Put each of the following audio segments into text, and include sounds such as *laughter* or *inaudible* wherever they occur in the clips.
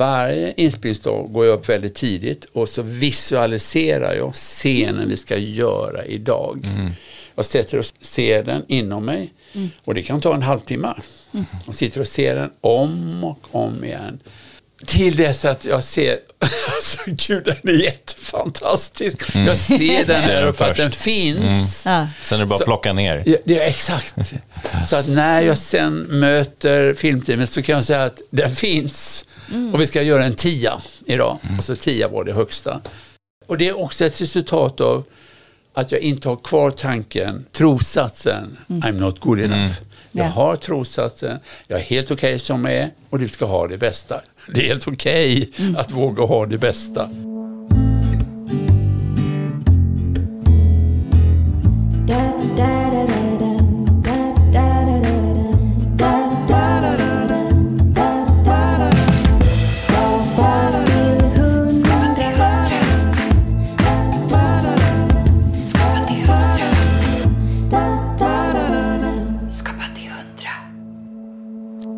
varje inspelningsdag går jag upp väldigt tidigt och så visualiserar jag scenen vi ska göra idag. Jag sätter och ser den inom mig och det kan ta en halvtimme. Jag sitter och ser den om och om igen. Till dess att jag ser, *laughs* alltså gud den är jättefantastisk. Jag ser den här uppe att den finns. Ja. Sen är det bara att plocka ner. Ja, det är exakt. Så att när jag sen möter filmteamet så kan jag säga att den finns. Och vi ska göra en tia idag. Och så tia var det högsta. Och det är också ett resultat av att jag inte har kvar tanken, trossatsen, I'm not good enough. Jag Ja. har trossatsen, jag är helt okej som jag är och du ska ha det bästa. Det är helt okej att våga ha det bästa.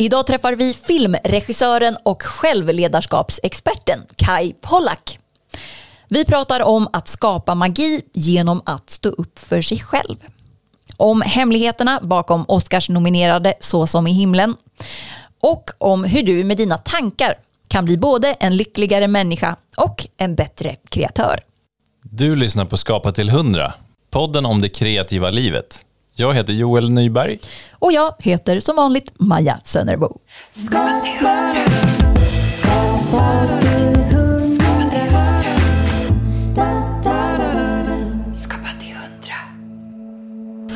Idag träffar vi filmregissören och självledarskapsexperten Kai Pollak. Vi pratar om att skapa magi genom att stå upp för sig själv. Om hemligheterna bakom Oscars nominerade Så som i himlen. Och om hur du med dina tankar kan bli både en lyckligare människa och en bättre kreatör. Du lyssnar på Skapa till 100, podden om det kreativa livet. Jag heter Joel Nyberg. Och jag heter som vanligt Maja Sönnerbo.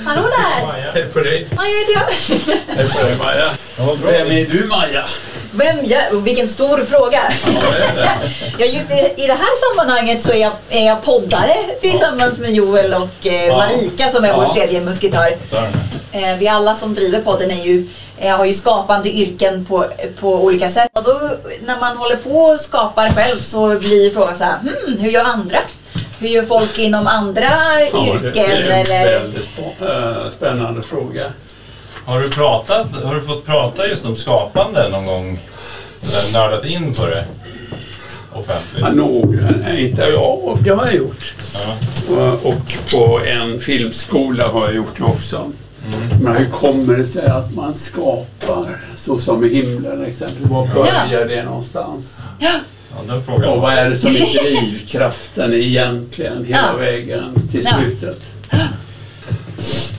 Hallå där! Hej på dig. Maja heter jag. Hej på dig Maja. Vem är du Maja? Vem? Och Vilken stor fråga. *laughs* Ja, just i, i det här sammanhanget så är jag, är jag poddare tillsammans med Joel och eh, Marika som är vår Ja. tredje musketör. Eh, vi alla som driver podden är ju, eh, har ju skapande yrken på, på olika sätt. Och då, när man håller på och skapar själv så blir frågan så här, hmm, hur gör andra? Hur gör folk inom andra yrken? det är en eller? väldigt äh, spännande fråga. Har du, pratat, har du fått prata just om skapande någon gång? Sådär nördat in på det offentligt? Ja, nog, nej, inte jag, det har jag gjort. Ja. Och, och på en filmskola har jag gjort det också. Men hur kommer det sig att man skapar så som i himlen exempelvis? Var börjar det någonstans? Ja. Ja. Och vad är det som är *laughs* drivkraften egentligen hela Ja. vägen till Ja. slutet?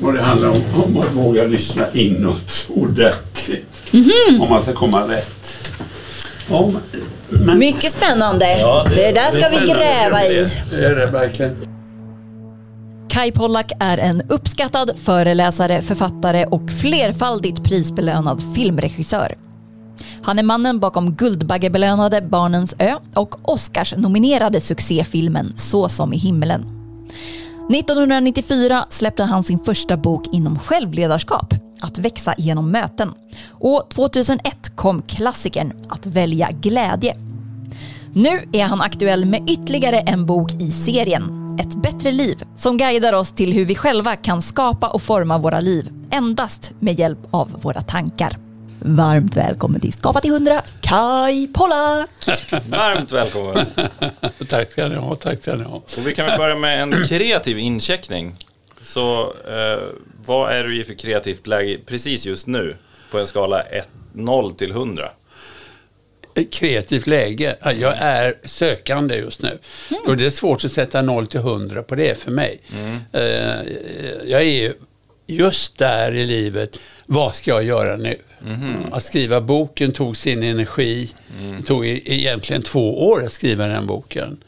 Och det handlar om, om att våga lyssna inåt ordentligt. Mhm. Om man ska komma rätt. Ja, men, Mycket spännande. Ja, det- det, där ska vi Spännande, gräva det i. det. Det är det verkligen. Kai Pollak är en uppskattad föreläsare, författare och flerfaldigt prisbelönad filmregissör. Han är mannen bakom Guldbaggebelönade Barnens ö och Oscars-nominerade succéfilmen Så som i himlen. 1994 släppte han sin första bok inom självledarskap, Att växa genom möten. Och 2001 kom klassikern Att välja glädje. Nu är han aktuell med ytterligare en bok i serien, Ett bättre liv, som guidar oss till hur vi själva kan skapa och forma våra liv, endast med hjälp av våra tankar. Varmt välkommen till Skapa till 100, Kai Pollak! *laughs* Varmt välkommen. *laughs* Tack ska ni ha. Tack ska ni ha. Och vi kan väl börja med en kreativ incheckning. Så eh, vad är du i för kreativt läge precis just nu? På en skala 1, 0 till 100. Ett kreativt läge. Ja, Jag är sökande just nu. Och det är svårt att sätta 0 till 100 på det för mig. Eh, Jag är ju just där i livet. Vad ska jag göra nu? Att skriva boken tog sin energi. Det tog e- egentligen två år att skriva den boken.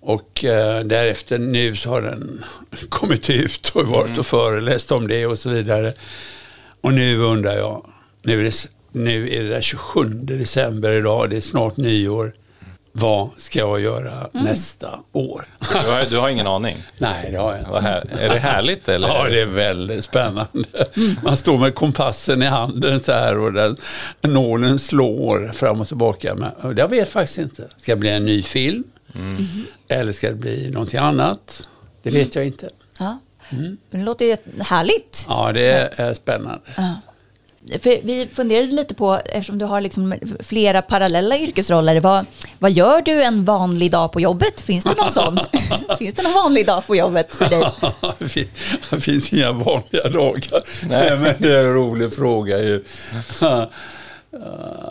Och eh, därefter nu så har den *laughs* kommit ut och varit och föreläst om det och så vidare. Och nu undrar jag, nu är det, nu är det där 27 december idag, det är snart nyår. Vad ska jag göra nästa år? Du har, du har ingen aning? Nej, det har jag inte. här, är det härligt *laughs* eller? Ja, det är väldigt spännande. Man står med kompassen i handen så här och den, nålen slår fram och tillbaka. Men jag vet faktiskt inte. Ska det bli en ny film? Eller ska det bli någonting annat? Det vet jag inte. Ja. Det låter ju härligt. Ja, det är spännande. Ja. För vi funderade lite på, eftersom du har liksom flera parallella yrkesroller, vad, vad gör du en vanlig dag på jobbet? Finns det någon sån? *laughs* Finns det någon vanlig dag på jobbet för dig? det finns inga vanliga dagar. Nej, *laughs* men det är en rolig fråga ju. *laughs*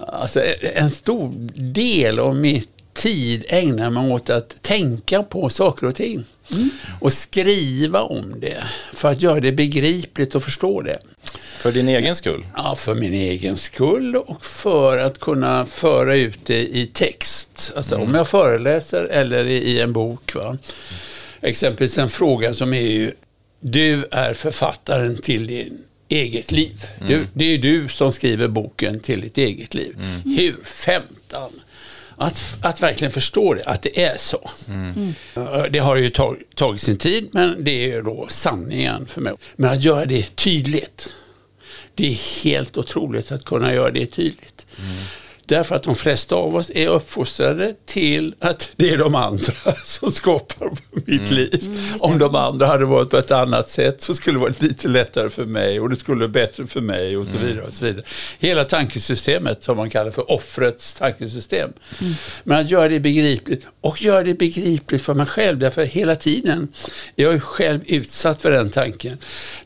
Alltså, en stor del av mitt tid ägnar mig åt att tänka på saker och ting. Mm. Och skriva om det för att göra det begripligt och förstå det. För din egen skull? Ja, för min egen skull och för att kunna föra ut det i text. Alltså mm. om jag föreläser eller i en bok. Va? Exempelvis en fråga som är ju, du är författaren till din eget liv. Mm. Du, det är du som skriver boken till ditt eget liv. Mm. Hur femtan att, att verkligen förstå det, att det är så. Mm. Det har ju tag, tagit sin tid, men det är ju då sanningen för mig. Men att göra det tydligt, det är helt otroligt att kunna göra det tydligt. Mm. Därför att de flesta av oss är uppfostrade till att det är de andra *laughs* som skapar mitt mm. liv. Mm, Om de andra hade varit på ett annat sätt så skulle det varit lite lättare för mig och det skulle vara bättre för mig och så mm. vidare. Och så vidare. Hela tankesystemet som man kallar för offrets tankesystem. Mm. Men att göra det begripligt och göra det begripligt för mig själv. Därför hela tiden, jag är själv utsatt för den tanken.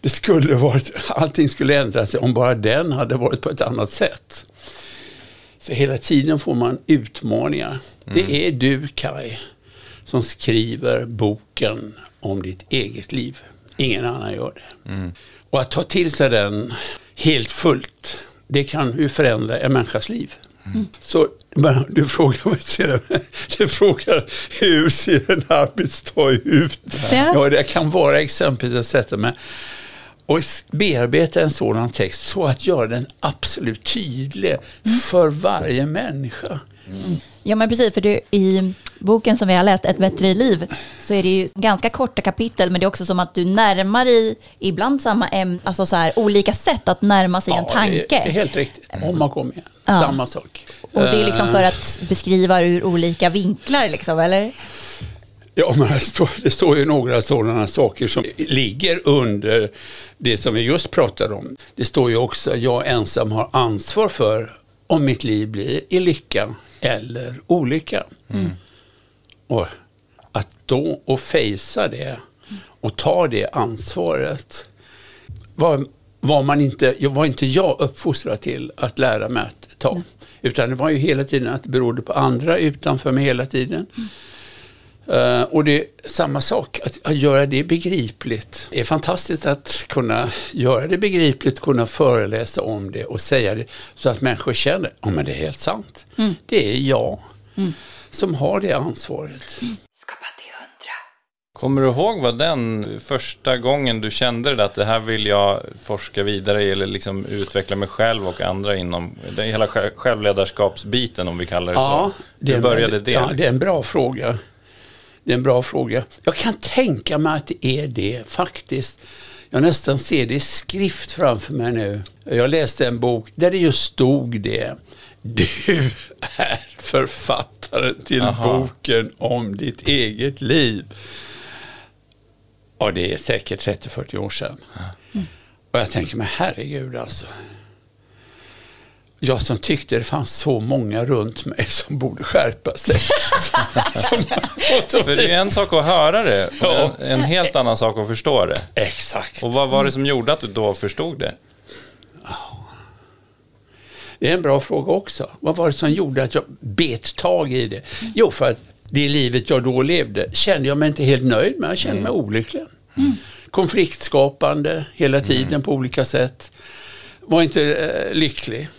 Det skulle varit, allting skulle ändra sig om bara den hade varit på ett annat sätt. Så hela tiden får man utmaningar. Mm. Det är du Kai som skriver boken om ditt eget liv. Ingen annan gör det. Mm. Och att ta till sig den helt fullt, det kan ju förändra en människas liv. Mm. Så du frågar, *laughs* du frågar hur ser en arbetsdag ut? Ja. ja, det kan vara exempelvis att sätta mig och bearbeta en sådan text så att göra den absolut tydlig för varje människa. Mm. Ja men precis, för du, i boken som vi har läst, Ett bättre liv, så är det ju ganska korta kapitel, men det är också som att du närmar dig ibland samma ämne, alltså så här, olika sätt att närma sig ja, en tanke. Det är helt riktigt, om och om igen. Ja. Samma sak. Och det är liksom för att beskriva ur olika vinklar, liksom, eller? Ja, men det står, det står ju några sådana saker som ligger under det som vi just pratade om. Det står ju också att jag ensam har ansvar för om mitt liv blir i lycka eller olycka. Mm. Och att då och fejsa det och ta det ansvaret var, var, man inte, var inte jag uppfostrad till att lära mig att ta. Mm. Utan det var ju hela tiden att det berodde på andra utanför mig hela tiden. Mm. Uh, och det är samma sak, att, att, göra det begripligt. Det är fantastiskt att kunna göra det begripligt, kunna föreläsa om det och säga det så att människor känner, ja men det är helt sant. Mm. Det är jag mm. som har det ansvaret. Mm. Kommer du ihåg vad den första gången du kände att det här vill jag forska vidare i eller liksom utveckla mig själv och andra inom den hela självledarskapsbiten om vi kallar det ja, så? Hur började det? Ja, det är en bra fråga. Det är en bra fråga. Jag kan tänka mig att det är det faktiskt. Jag nästan ser det i skrift framför mig nu. Jag läste en bok där det just stod det. Du är författaren till Aha. boken om ditt eget liv. Och det är säkert 30-40 år sedan. Mm. Och jag tänker mig, herregud alltså jag som tyckte det fanns så många runt mig som borde skärpa sig. *laughs* som, som, För det är en sak att höra det och ja. en, en, helt annan sak att förstå det. Exakt. Och vad var det som gjorde att du då förstod det? Det är en bra fråga också. Vad var det som gjorde att jag bet tag i det? Jo, för att det livet jag då levde kände jag mig inte helt nöjd med. Jag kände mig mm. olycklig. Mm. Konfliktskapande hela tiden mm. på olika sätt. Var inte eh, lycklig.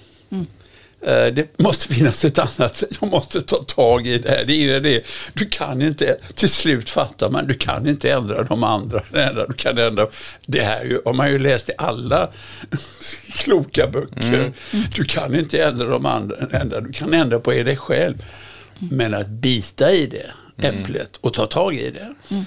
Eh, det måste finnas ett annat sätt. Jag måste ta tag i det här. Det är det. Du kan inte, till slut fattar man, du kan inte ändra de andra. du kan ändra, det här har man ju läst i alla *laughs* kloka böcker. Mm. Du kan inte ändra de andra, du kan ändra på dig själv. Men att bita i det mm. äpplet och ta tag i det. Mm.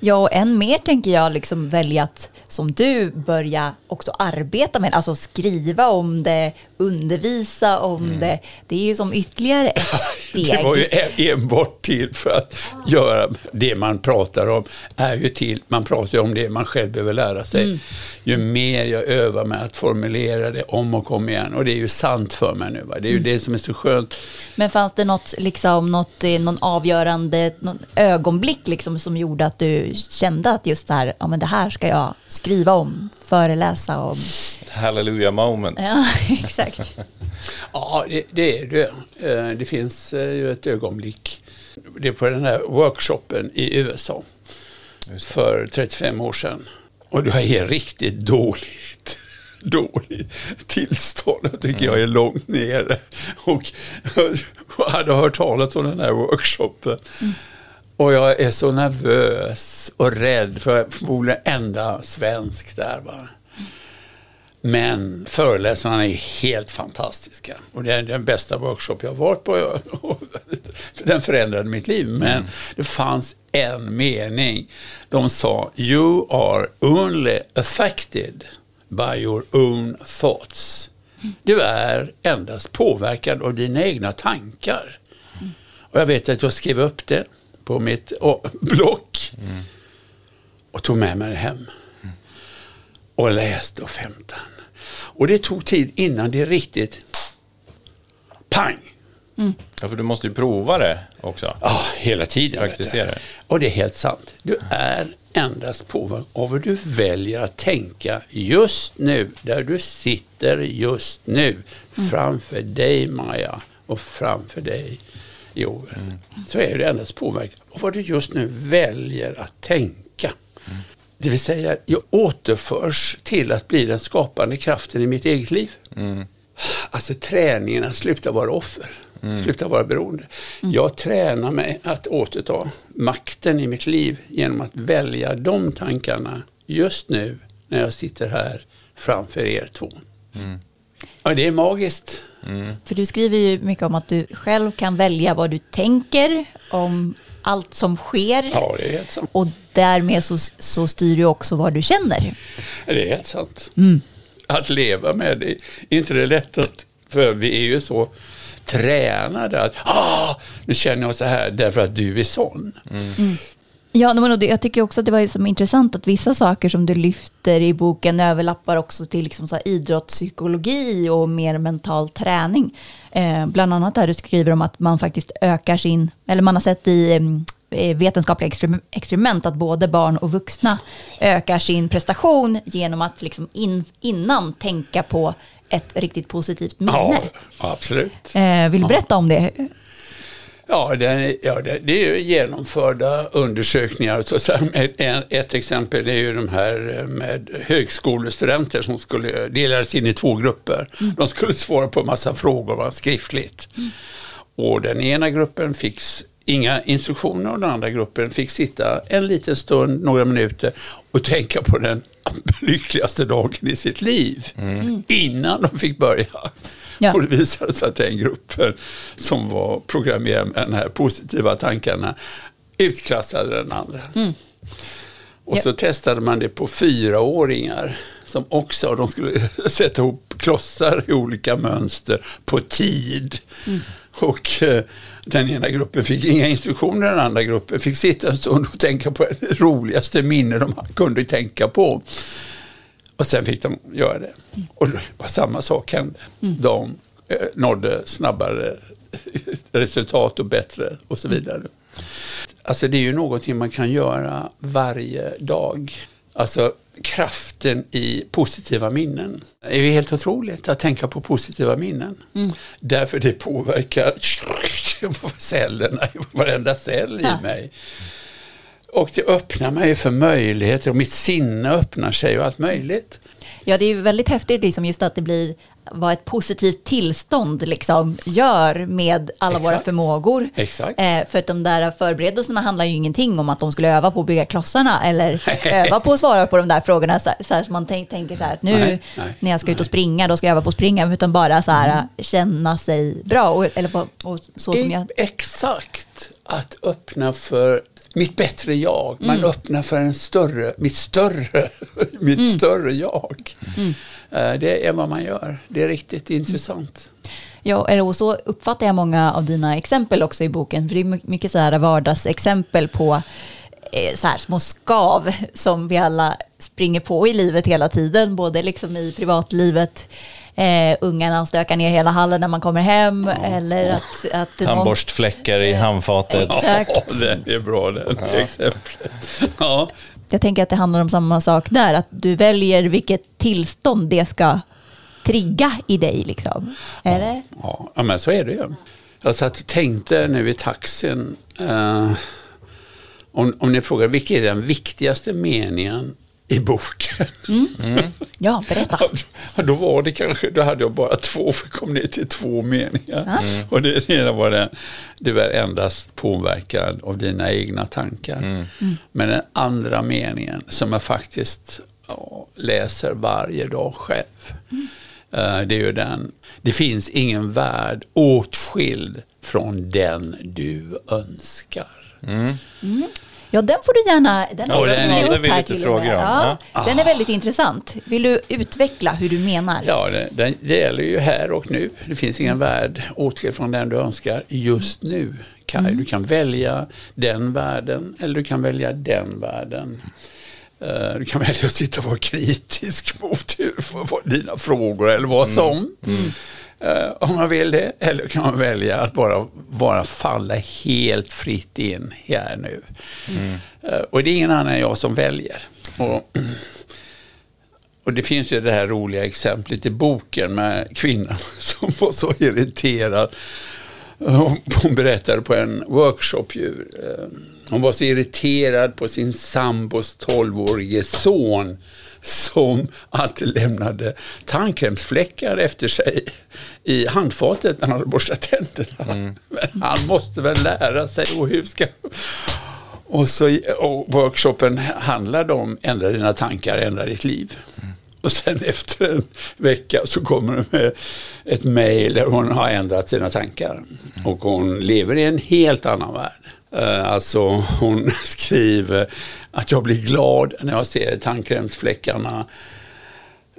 Ja, och än mer tänker jag liksom välja att som du börja också arbeta med, alltså skriva om det, undervisa om mm. det. Det är ju som ytterligare ett *laughs* steg. Det var ju enbart till för att göra det man pratar om, är ju till, man pratar ju om det man själv behöver lära sig. Mm. Ju mer jag övar med att formulera det om och om igen, och det är ju sant för mig nu, va? det är ju mm. det som är så skönt. Men fanns det något, liksom, något, eh, någon avgörande någon ögonblick liksom, som gjorde att du kände att just det här, ja men det här ska jag skriva om, föreläsa om? Hallelujah moment. Ja, *laughs* exakt. *laughs* ja, det, det, är det. Eh, det finns eh, ju ett ögonblick. Det är på den här workshopen i USA för 35 år sedan. Och det är riktigt dåligt *laughs* dåligt tillstånd. Jag tycker jag är långt nere. Och, och hade hört talas om den här workshopen. Mm. Och jag är så nervös och rädd för jag är förmodligen enda svensk där. Va? Men föreläsarna är helt fantastiska. Och det är den bästa workshop jag har varit på. *laughs* Den förändrade mitt liv. Men mm. det fanns en mening. De sa You are only affected by your own thoughts. Du är endast påverkad av dina egna tankar. Och jag vet att jag skrev upp det på mitt block mm. och tog med mig det hem. Och läste och femtan. Och det tog tid innan det riktigt pang. Mm. Ja, för du måste ju prova det också. Ja, hela tiden. Praktisera. Och det är helt sant. Du är endast påverkad av hur du väljer att tänka just nu, där du sitter just nu, mm. framför dig Maja och framför dig Joel. Mm. Så är du endast påverkad av vad du just nu väljer att tänka. Mm. Det vill säga, jag återförs till att bli den skapande kraften i mitt eget liv. Mm. Alltså träningen att sluta vara offer. Mm. Sluta vara beroende. Jag tränar mig att återta makten i mitt liv genom att välja de tankarna just nu när jag sitter här framför er två. Mm. Ja, det är magiskt. Mm. För du skriver ju mycket om att du själv kan välja vad du tänker om allt som sker. Ja, det är helt sant. Och därmed så, så styr du också vad du känner. Det är helt sant. Mm. Att leva med det är inte det lättaste. För vi är ju så tränade att ah, nu känner jag så här därför att du är sån. Mm. Mm. Ja, men jag tycker också att det var liksom intressant att vissa saker som du lyfter i boken överlappar också till liksom så idrottspsykologi och mer mental träning. Eh, bland annat där du skriver om att man faktiskt ökar sin, eller man har sett i eh, vetenskapliga experiment att både barn och vuxna ökar sin prestation genom att liksom in, innan tänka på ett riktigt positivt minne. Ja, absolut. Eh, vill du berätta om det? Ja, det, ja det, det, är ju genomförda undersökningar. Så, här, ett exempel är ju de här med högskolestudenter som skulle delas in i två grupper. Mm. De skulle svara på en massa frågor va, skriftligt. Mm. Och den ena gruppen fick inga instruktioner och den andra gruppen fick sitta en liten stund, några minuter och tänka på den *laughs* lyckligaste dagen i sitt liv mm. innan de fick börja. Ja. Och det visade sig att den gruppen som var programmerad med de här positiva tankarna utklassade den andra. Mm. Och ja. så testade man det på fyraåringar som också, de skulle *laughs* sätta ihop klossar i olika mönster på tid. Mm. Och eh, den ena gruppen fick inga instruktioner, den andra gruppen fick sitta en stund och tänka på det *laughs* roligaste minne de kunde tänka på. Och sen fick de göra det. Och det var samma sak hände. Mm. De eh, nådde snabbare resultat och bättre och så vidare. Alltså det är ju någonting man kan göra varje dag. Alltså kraften i positiva minnen. Det är ju helt otroligt att tänka på positiva minnen. Mm. Därför det påverkar *laughs* cellerna, varenda cell i mig. Och det öppnar mig för möjligheter och mitt sinne öppnar sig och allt möjligt. Ja, det är väldigt häftigt liksom just att det blir vad ett positivt tillstånd liksom gör med alla Exakt. våra förmågor. Exakt. Eh, för att de där förberedelserna handlar ju ingenting om att de skulle öva på att bygga klossarna eller *laughs* öva på att svara på de där frågorna. Så, så, här, så man tänk, tänker så här att nu nej, nej, när jag ska nej. ut och springa, då ska jag öva på att springa, utan bara så här, mm. känna sig bra. Och, eller på, och så som jag... Exakt, att öppna för mitt bättre jag. Man öppnar för en större, mitt större, *laughs* mitt större jag. Eh, Det är vad man gör. Det är riktigt intressant. Ja, och så uppfattar jag många av dina exempel också i boken. För det är my- mycket så här vardagsexempel på eh, så här små skav som vi alla springer på i livet hela tiden. Både liksom i privatlivet, eh, ungarna stökar ner hela hallen när man kommer hem. Eller att... att någon- Tandborstfläckar i handfatet. Exakt. Ja, det är bra det exemplet. Ja. Jag tänker att det handlar om samma sak där. Att du väljer vilket tillstånd det ska trigga i dig. Liksom. Eller? Ja, ja, men så är det ju. Jag satt och tänkte nu i taxin. Eh, om, om ni frågar vilken är den viktigaste meningen i boken? *laughs* Ja, berätta. Ja, Då var det kanske, då hade jag bara två, för jag kom ner till två meningar. Och det ena var den, du är endast påverkad av dina egna tankar. Men den andra meningen som jag faktiskt ja, läser varje dag själv. eh, Det är ju den, det finns ingen värld åtskild från den du önskar. Ja, den får du gärna... Den Ja, har den- ja, upp vill här till frågor om. Ja, Den är väldigt intressant. Vill du utveckla hur du menar? Ja, det, det, det gäller ju här och nu. Det finns ingen värld åtskild från den du önskar just nu. Kaj. Du kan välja den världen eller du kan välja den världen. Eh, Du kan *laughs* välja att sitta och vara kritisk mot hur, dina frågor eller vad som. Eh, om man vill det. Eller kan man välja att bara, bara falla helt fritt in här nu. Eh, och det är ingen annan än jag som väljer. Och, och det finns ju det här roliga exemplet i boken med kvinnan *laughs* som var så irriterad. Hon hon berättade på en workshop ju. eh, Hon var så irriterad på sin sambos 12-årige son som att lämnade tandkrämsfläckar efter sig i handfatet när han hade borstat tänderna. Men han måste väl lära sig och hur ska... Och, så, och workshopen handlade om ändra dina tankar, ändra ditt liv. Och sen efter en vecka så kommer det med ett mejl där hon har ändrat sina tankar. Och hon lever i en helt annan värld. Eh, Alltså hon *laughs* skriver att jag blir glad när jag ser tandkrämsfläckarna.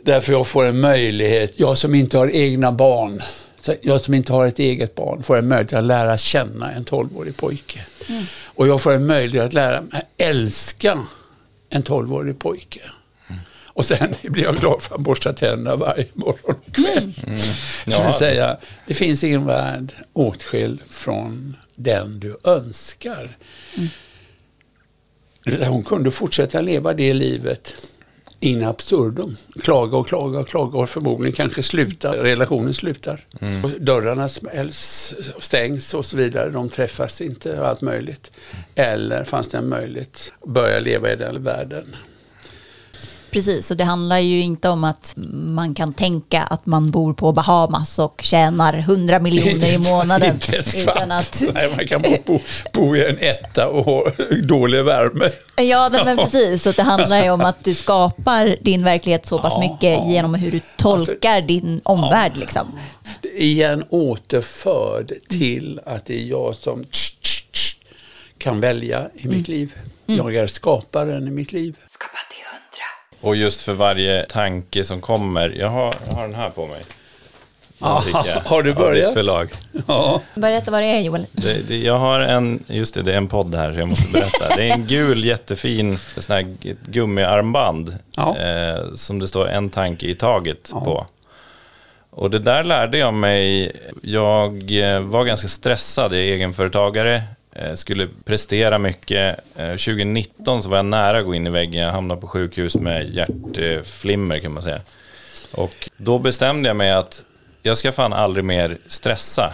Därför jag får en möjlighet, jag som inte har egna barn, jag som inte har ett eget barn, får en möjlighet att lära känna en 12-årig pojke. Och jag får en möjlighet att lära mig älska en 12-årig pojke. Och sen *laughs* blir jag glad för att han borstar tänderna varje morgon och kväll. Så Ja. vill säga, det finns ingen värld åtskild från den du önskar. Hon kunde fortsätta leva det livet in absurdum. Klaga och klaga och klaga och förmodligen kanske sluta, relationen slutar. Och dörrarna smälls, stängs och så vidare. De träffas inte och allt möjligt. Eller fanns det en möjlighet att börja leva i den världen. Precis, och det handlar ju inte om att man kan tänka att man bor på Bahamas och tjänar 100 miljoner i månaden. Inte ett utan att, Nej, man kan bara bo, bo i en etta och ha dålig värme. ja, men precis. Så det handlar ju om att du skapar din verklighet så pass mycket ja. Alltså, genom hur du tolkar din omvärld. Liksom. igen återförd till att det är jag som kan välja i mitt liv. Jag är skaparen i mitt liv. Och just för varje tanke som kommer. Jag har, jag har den här på mig. Ah, *laughs* har du av börjat? ditt förlag. Ja. Berätta vad det är Joel. Det, det, jag har en, just det, det är en podd här så jag måste berätta. Det är en gul jättefin sån här ett gummiarmband Ja. eh, som det står en tanke i taget Ja. på. Och det där lärde jag mig. Jag eh, var ganska stressad, jag är egenföretagare, skulle prestera mycket. Eh, 2019 så var jag nära att gå in i väggen, jag hamnade på sjukhus med hjärtflimmer kan man säga. Och då bestämde jag mig att jag ska fan aldrig mer stressa.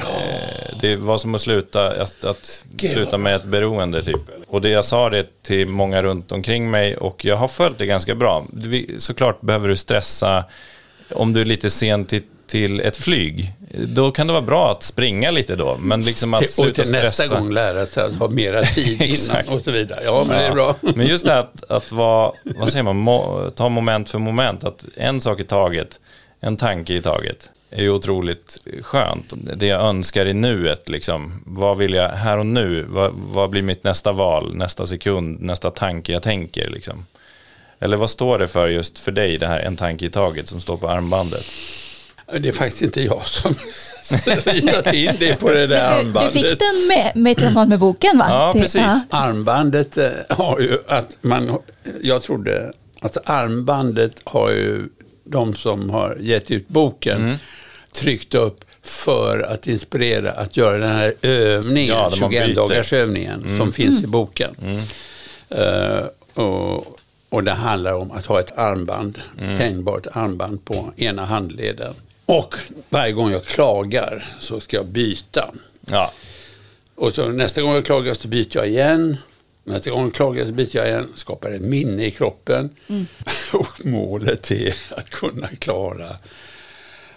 Eh, Det var som att sluta, att, att sluta med ett beroende typ. Och det jag sa det till många runt omkring mig och jag har följt det ganska bra. Såklart behöver du stressa om du är lite sen till, till ett flyg. Då kan det vara bra att springa lite då, men liksom att och sluta till nästa stressa. gång lära sig att ha mera *laughs* tid innan och så vidare. Ja, men det är bra. Men just det här att, att vara, vad säger man, mo, ta moment för moment, att en sak i taget, en tanke i taget. är ju otroligt skönt. Det jag önskar i nuet, liksom, vad vill jag här och nu? Vad, vad blir mitt nästa val, nästa sekund, nästa tanke jag tänker? Liksom? Eller vad står det för just för dig, det här en tanke i taget som står på armbandet? Det är faktiskt inte jag som ritat in det på det där armbandet. Du fick den med, med tillsammans med boken va? Ja, precis. Ja. Armbandet eh, har ju att man, jag trodde, alltså armbandet har ju de som har gett ut boken mm. tryckt upp för att inspirera att göra den här övningen, ja, 21 dagars övningen mm. som finns i mm. boken. Uh, och, och det handlar om att ha ett armband, mm. tänjbart armband på ena handleden. Och varje gång jag klagar så ska jag byta. Ja. Och så nästa gång jag klagar så byter jag igen. Nästa gång jag klagar så byter jag igen. Skapar ett minne i kroppen. Mm. *laughs* Och målet är att kunna klara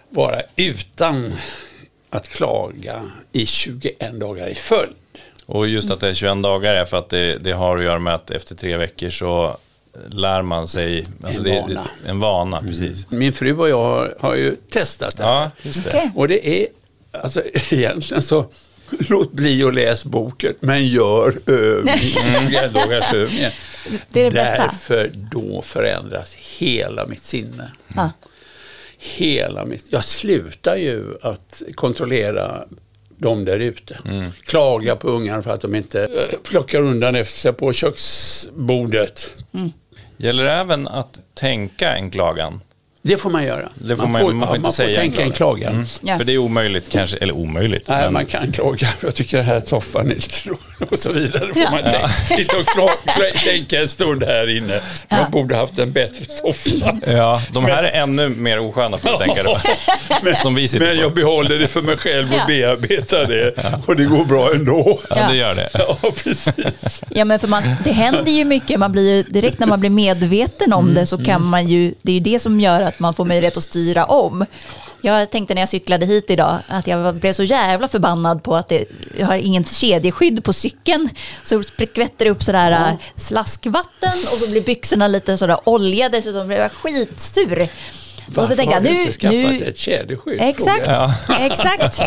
vara utan att klaga i 21 dagar i följd. Och just att det är 21 dagar är för att det, det har att göra med att efter tre veckor så lär man sig... Alltså en vana. Det, en vana, mm. precis. Min fru och jag har, har ju testat det. Ja, just det. Okay. Och det är, alltså *laughs* egentligen så, låt bli att läsa boken, men gör *laughs* övningen, övningen. Det är det bästa. Därför då förändras hela mitt sinne. Mm. Hela mitt, jag slutar ju att kontrollera de där ute. Mm. Klaga på ungarna för att de inte eh, plockar undan efter sig på köksbordet. Mm. Gäller det även att tänka en klagan? Det får man göra. Det får man, man, man får inte man säga får tänka en klagan. Mm. Ja. För det är omöjligt kanske, eller omöjligt. Nej, men... man kan klaga. Jag tycker det här soffan är lite och så vidare. får ja. man tänka. Sitta och klaga, tänka en stund här inne. Ja. Jag borde haft en bättre soffa. Ja, de här är ännu mer osköna för att tänka det. *laughs* men, Som vi sitter men jag behåller det för mig själv och bearbetar det. Och det går bra ändå. Ja, det gör det. Ja, precis. Ja, men för man, det händer ju mycket. Man blir, direkt när man blir medveten om mm. det så kan mm. man ju, det är ju det som gör att man får möjlighet att styra om. Jag tänkte när jag cyklade hit idag att jag blev så jävla förbannad på att det, jag har ingen kedjeskydd på cykeln. Så skvätter det upp sådär. Äh, slaskvatten och så blir byxorna lite sådär oljade så de blev skitsur. Varför och så nu, har du inte skaffat nu, ett kedjeskydd? Exakt, ja. *laughs* exakt.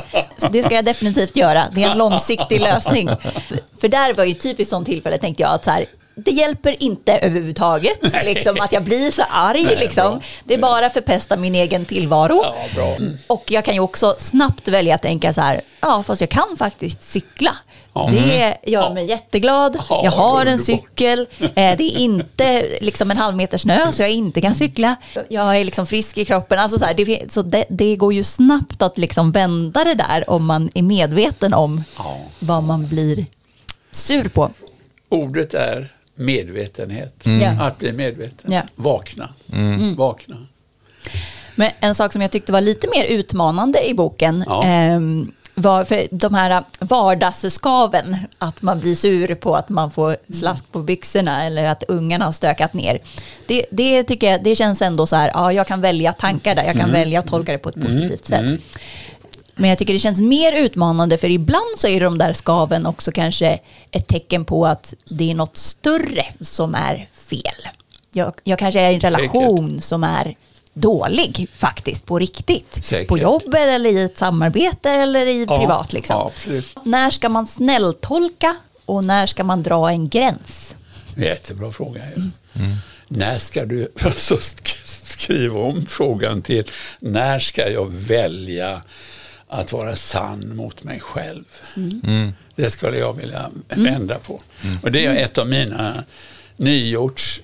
Det ska jag definitivt göra. Det är en långsiktig lösning. För där var ju typiskt sånt tillfälle, tänkte jag, att så här, det hjälper inte överhuvudtaget *laughs* liksom, att jag blir så arg. Nej, liksom. Det är bara förpesta min egen tillvaro. Ja, mm. Och jag kan ju också snabbt välja att tänka så här, ja fast jag kan faktiskt cykla. Ja. Det gör mig jätteglad. Jag har en cykel. Eh, det är inte liksom en halv meter snö så jag inte kan cykla. Jag är liksom frisk i kroppen. Alltså så, här, det, så det, det, går ju snabbt att liksom vända det där om man är medveten om ja. vad man blir sur på. Ordet är medvetenhet. Mm. Att bli medveten. Ja. Vakna. Mm. Vakna. Men en sak som jag tyckte var lite mer utmanande i boken ja. eh, var för de här vardagsskaven, att man blir sur på att man får slask på byxorna eller att ungarna har stökat ner. Det, det tycker jag, det känns ändå så här, ja jag kan välja tankar där, jag kan mm. välja att tolka det på ett mm. positivt sätt. Men jag tycker det känns mer utmanande för ibland så är de där skaven också kanske ett tecken på att det är något större som är fel. Jag, jag kanske är i en relation Säkert. som är dålig faktiskt på riktigt. Säkert. På jobbet eller i ett samarbete eller i ja, privat. Liksom. Ja, när ska man snälltolka och när ska man dra en gräns? Jättebra fråga. Mm. Mm. När ska du *laughs* skriva om frågan till när ska jag välja att vara sann mot mig själv. Mm. Det skulle jag vilja vända på. Mm. Och det är ett av mina nyårs...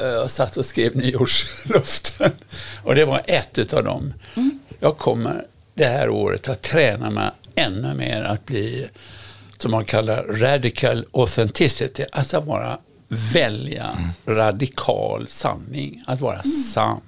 Eh, jag satt och skrev nyårslöften. *laughs* Och det var ett av dem. Mm. Jag kommer det här året att träna mig ännu mer att bli, som man kallar radical authenticity. Alltså att vara, välja mm. radikal sanning. Att vara mm. sann.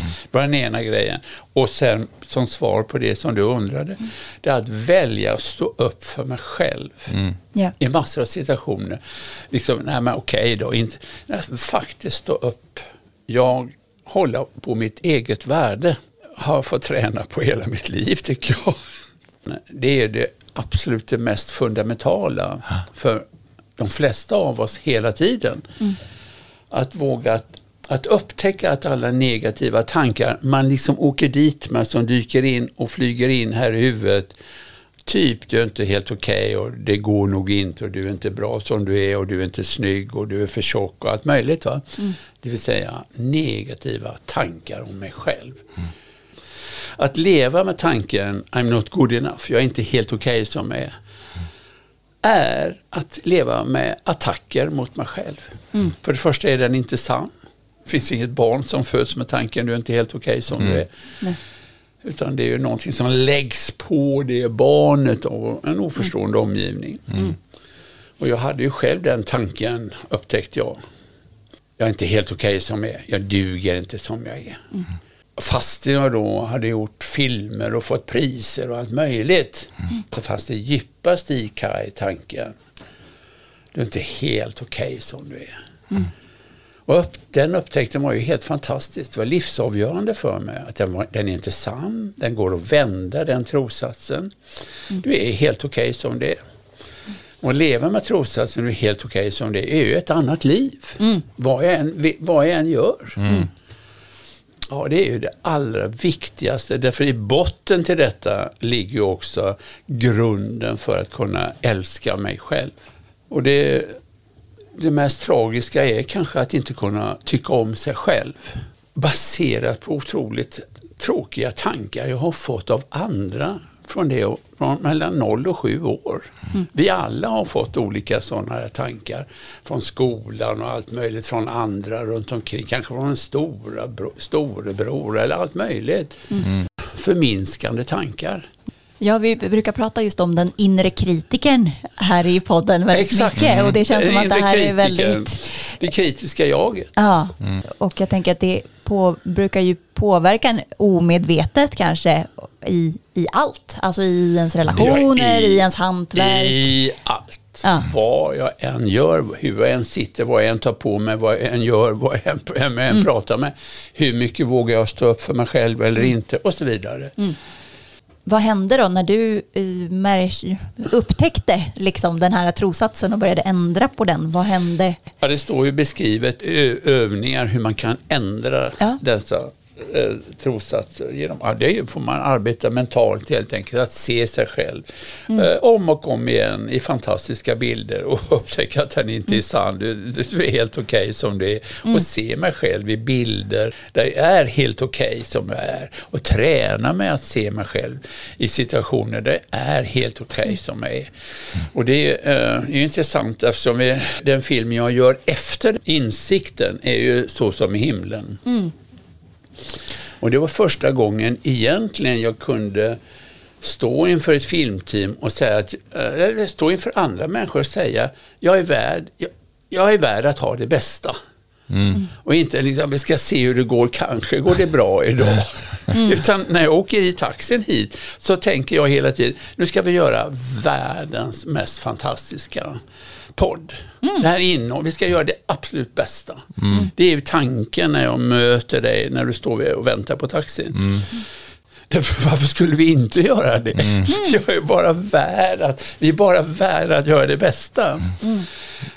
Mm. var den ena grejen. Och sen som svar på det som du undrade, mm. det är att välja att stå upp för mig själv. Mm. Yeah. I massor av situationer. Liksom, nej men okej då, inte, nej, faktiskt stå upp. Jag håller på mitt eget värde. Har fått träna på hela mitt liv tycker jag. Det är det absolut det mest fundamentala för de flesta av oss hela tiden. Mm. Att våga Att upptäcka att alla negativa tankar man liksom åker dit med som dyker in och flyger in här i huvudet. Typ du är inte helt okej okay och det går nog inte och du är inte bra som du är och du är inte snygg och du är för tjock och allt möjligt. Va? Mm. Det vill säga negativa tankar om mig själv. Mm. Att leva med tanken I'm not good enough, jag är inte helt okej okay som jag är är att leva med attacker mot mig själv. Mm. För det första är den inte sann. Det finns inget barn som föds med tanken du är inte helt okej okay som mm. du är. Nej. Utan det är ju någonting som läggs på det barnet och en oförstående mm. omgivning. Mm. Och jag hade ju själv den tanken upptäckte jag. Jag är inte helt okej okay som jag är. Jag duger inte som jag är. Mm. Fast jag då hade gjort filmer och fått priser och allt möjligt. Mm. Så fanns det djupast i Kaj tanken. Du är inte helt okej okay som du är. Mm. Och upp, den upptäckten var ju helt fantastisk. Det var livsavgörande för mig. Att den, var, den är inte sann, den går att vända den trosatsen. Mm. Du är helt okej okay som det är. Och leva med trosatsen, du är helt okej okay som det är, är ju ett annat liv. Mm. Vad, jag än, vad jag än gör. Mm. Ja, det är ju det allra viktigaste. Därför i botten till detta ligger ju också grunden för att kunna älska mig själv. Och det, det mest tragiska är kanske att inte kunna tycka om sig själv. Baserat på otroligt tråkiga tankar jag har fått av andra från det från mellan 0 och 7 år. Mm. Vi alla har fått olika sådana tankar från skolan och allt möjligt från andra runt omkring. Kanske från en stora bro, storebror eller allt möjligt. Mm. Förminskande tankar. Ja, vi brukar prata just om den inre kritikern här i podden väldigt Exakt. mycket. Och det känns som att det här är väldigt... Det kritiska jaget. Ja, mm. och jag tänker att det på, brukar ju påverka en omedvetet kanske i, i allt. Alltså i ens relationer, i, i ens hantverk. I allt. Ja. Vad jag än gör, hur jag än sitter, vad jag än tar på mig, vad jag än gör, vad jag än, jag än mm. pratar med. Hur mycket vågar jag stå upp för mig själv eller mm. inte och så vidare. Mm. Vad hände då när du uh, upptäckte liksom den här trosatsen och började ändra på den? Vad hände? Ja, det står ju beskrivet övningar hur man kan ändra ja. dessa eh, trossatser. Genom, ja, det får man arbeta mentalt helt enkelt, att se sig själv mm. eh, om och om igen i fantastiska bilder och *laughs* upptäcka att den inte är mm. sann. Du, du är helt okej okay som du är. Mm. Och se mig själv i bilder där jag är helt okej okay som jag är. Och träna mig att se mig själv i situationer där jag är helt okej okay mm. som jag är. Och det är, eh, är intressant eftersom vi, den film jag gör efter insikten är ju Så som i himlen. Mm. Och det var första gången egentligen jag kunde stå inför ett filmteam och säga att, eh, eller stå inför andra människor och säga jag är värd, jag, jag är värd att ha det bästa. Mm. Och inte liksom, vi ska se hur det går, kanske går det bra idag. Mm. *laughs* Utan när jag åker i taxin hit så tänker jag hela tiden, nu ska vi göra världens mest fantastiska podd. Mm. Det här innehåll, vi ska göra det absolut bästa. Mm. Det är ju tanken när jag möter dig när du står och väntar på taxin. Mm. Därför varför skulle vi inte göra det? Mm. *laughs* Jag är bara värd att, vi är bara värda att göra det bästa. Mm.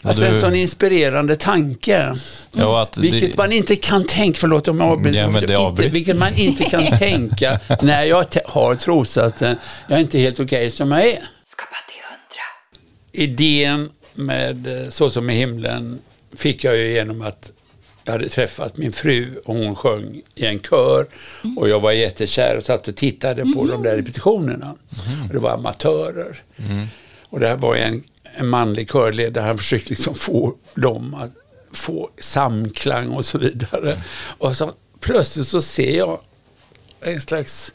Alltså en sån inspirerande tanke. Ja, att vilket det... man inte kan tänka, förlåt om jag avbryter, ja, inte, vilket man inte kan *laughs* tänka när jag har trossatsen, jag är inte helt okej okay som jag är. Skapa till hundra. Idén med Så som i himlen fick jag ju genom att jag hade träffat min fru och hon sjöng i en kör mm. och jag var jättekär och satt och tittade på mm. de där repetitionerna. Mm. Det var amatörer. Mm. Och det här var en, en manlig körledare, han försökte liksom få dem att få samklang och så vidare. Och så plötsligt så ser jag en slags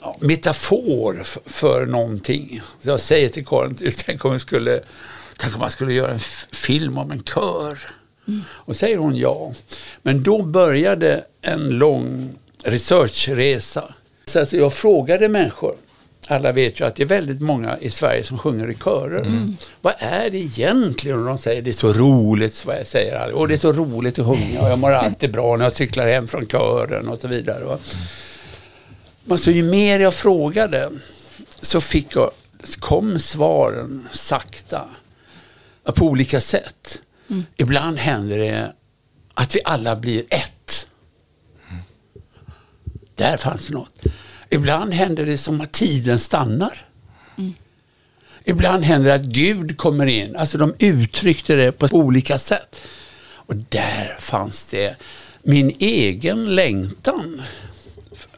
ja, metafor för, för någonting. Så jag säger till Karin, tänk om vi skulle Kanske man skulle göra en film om en kör. Mm. Och säger hon ja. Men då började en lång researchresa. Så alltså jag frågade människor. Alla vet ju att det är väldigt många i Sverige som sjunger i körer. Mm. Vad är det egentligen? Och de säger det är så roligt, vad jag säger. Och det är så roligt att sjunga och jag mår alltid bra när jag cyklar hem från kören och så vidare. Va? Men så ju mer jag frågade så fick jag, kom svaren sakta på olika sätt. Mm. Ibland händer det att vi alla blir ett. Där fanns det något. Ibland händer det som att tiden stannar. Ibland händer det att Gud kommer in. Alltså de uttryckte det på olika sätt. Och där fanns det min egen längtan.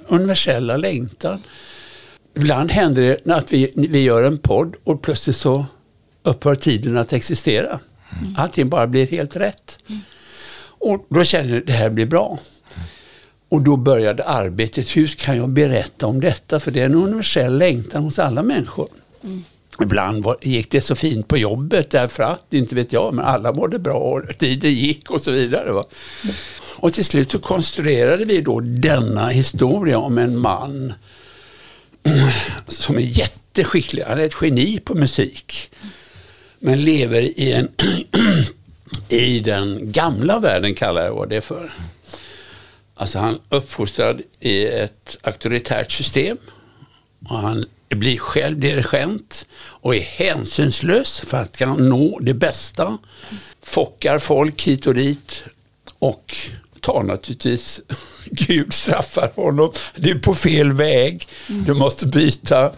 Universella längtan. Ibland händer det att vi, vi gör en podd och plötsligt så upphör tiden att existera. Mm. Allting bara blir helt rätt. Mm. Och då känner jag att det här blir bra. Och då började arbetet. Hur kan jag berätta om detta? För det är en universell längtan hos alla människor. Mm. Ibland var, gick det så fint på jobbet därför att, inte vet jag, men alla mådde bra och tiden gick och så vidare. Va? Och till slut så konstruerade vi då denna historia om en man *clears throat* som är jätteskicklig. Han är ett geni på musik. Men lever i, en *clears throat* i den gamla världen kallar jag det för. Alltså han är uppfostrad i ett auktoritärt system. Och han blir själv dirigent och är hänsynslös för att kan nå det bästa. Fockar folk hit och dit och tar naturligtvis *laughs* Gud straffar honom. Du är på fel väg. Du måste byta.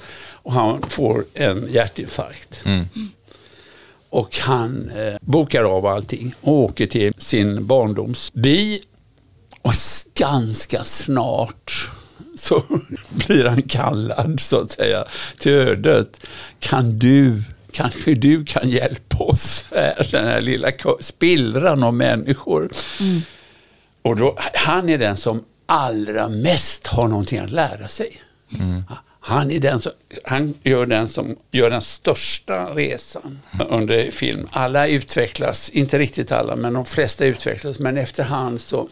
Och han får en hjärtinfarkt. Mm. Och han eh, bokar av allting och åker till sin barndomsby. Och ganska snart så *laughs* blir han kallad så att säga till ödet. Kan du, kanske du kan hjälpa oss här, den här lilla spillran av människor. Mm. Och då, han är den som allra mest har någonting att lära sig. Mm. Han, är den som, han gör den som gör den största resan under film. Alla utvecklas, inte riktigt alla, men de flesta utvecklas. Men efterhand så,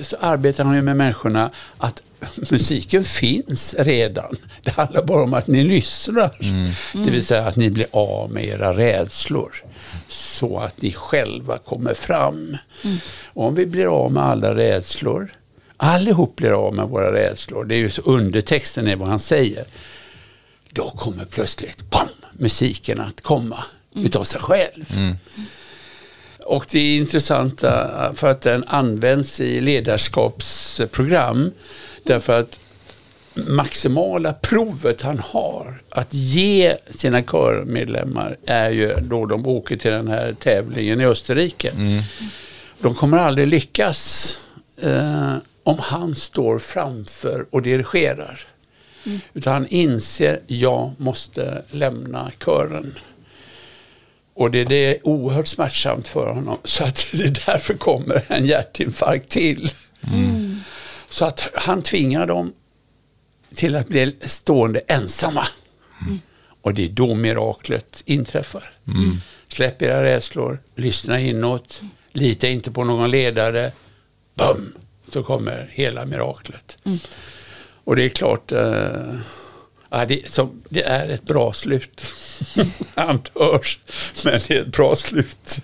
så arbetar han ju med människorna att musiken finns redan. Det handlar bara om att ni lyssnar. Mm. Det vill säga att ni blir av med era rädslor. Så att ni själva kommer fram. Mm. Om vi blir av med alla rädslor allihop blir av med våra rädslor. Det är ju så undertexten är vad han säger. Då kommer plötsligt bam, musiken att komma mm. utav sig själv. Mm. Och det är intressant äh, för att den används i ledarskapsprogram. Därför att maximala provet han har att ge sina körmedlemmar är ju då de åker till den här tävlingen i Österrike. Mm. De kommer aldrig lyckas eh, om han står framför och dirigerar. Mm. Utan han inser, jag måste lämna kören. Och det, det, är oerhört smärtsamt för honom. Så att *laughs* det därför kommer en hjärtinfarkt till. Mm. Så att han tvingar dem till att bli stående ensamma. Mm. Och det är då miraklet inträffar. Mm. Släpp era rädslor, lyssna inåt, lita inte på någon ledare. Bum! Så kommer hela miraklet. Mm. Och det är klart, eh, ja, det, som, det, är ett bra slut. *laughs* Han hörs, men det är ett bra slut.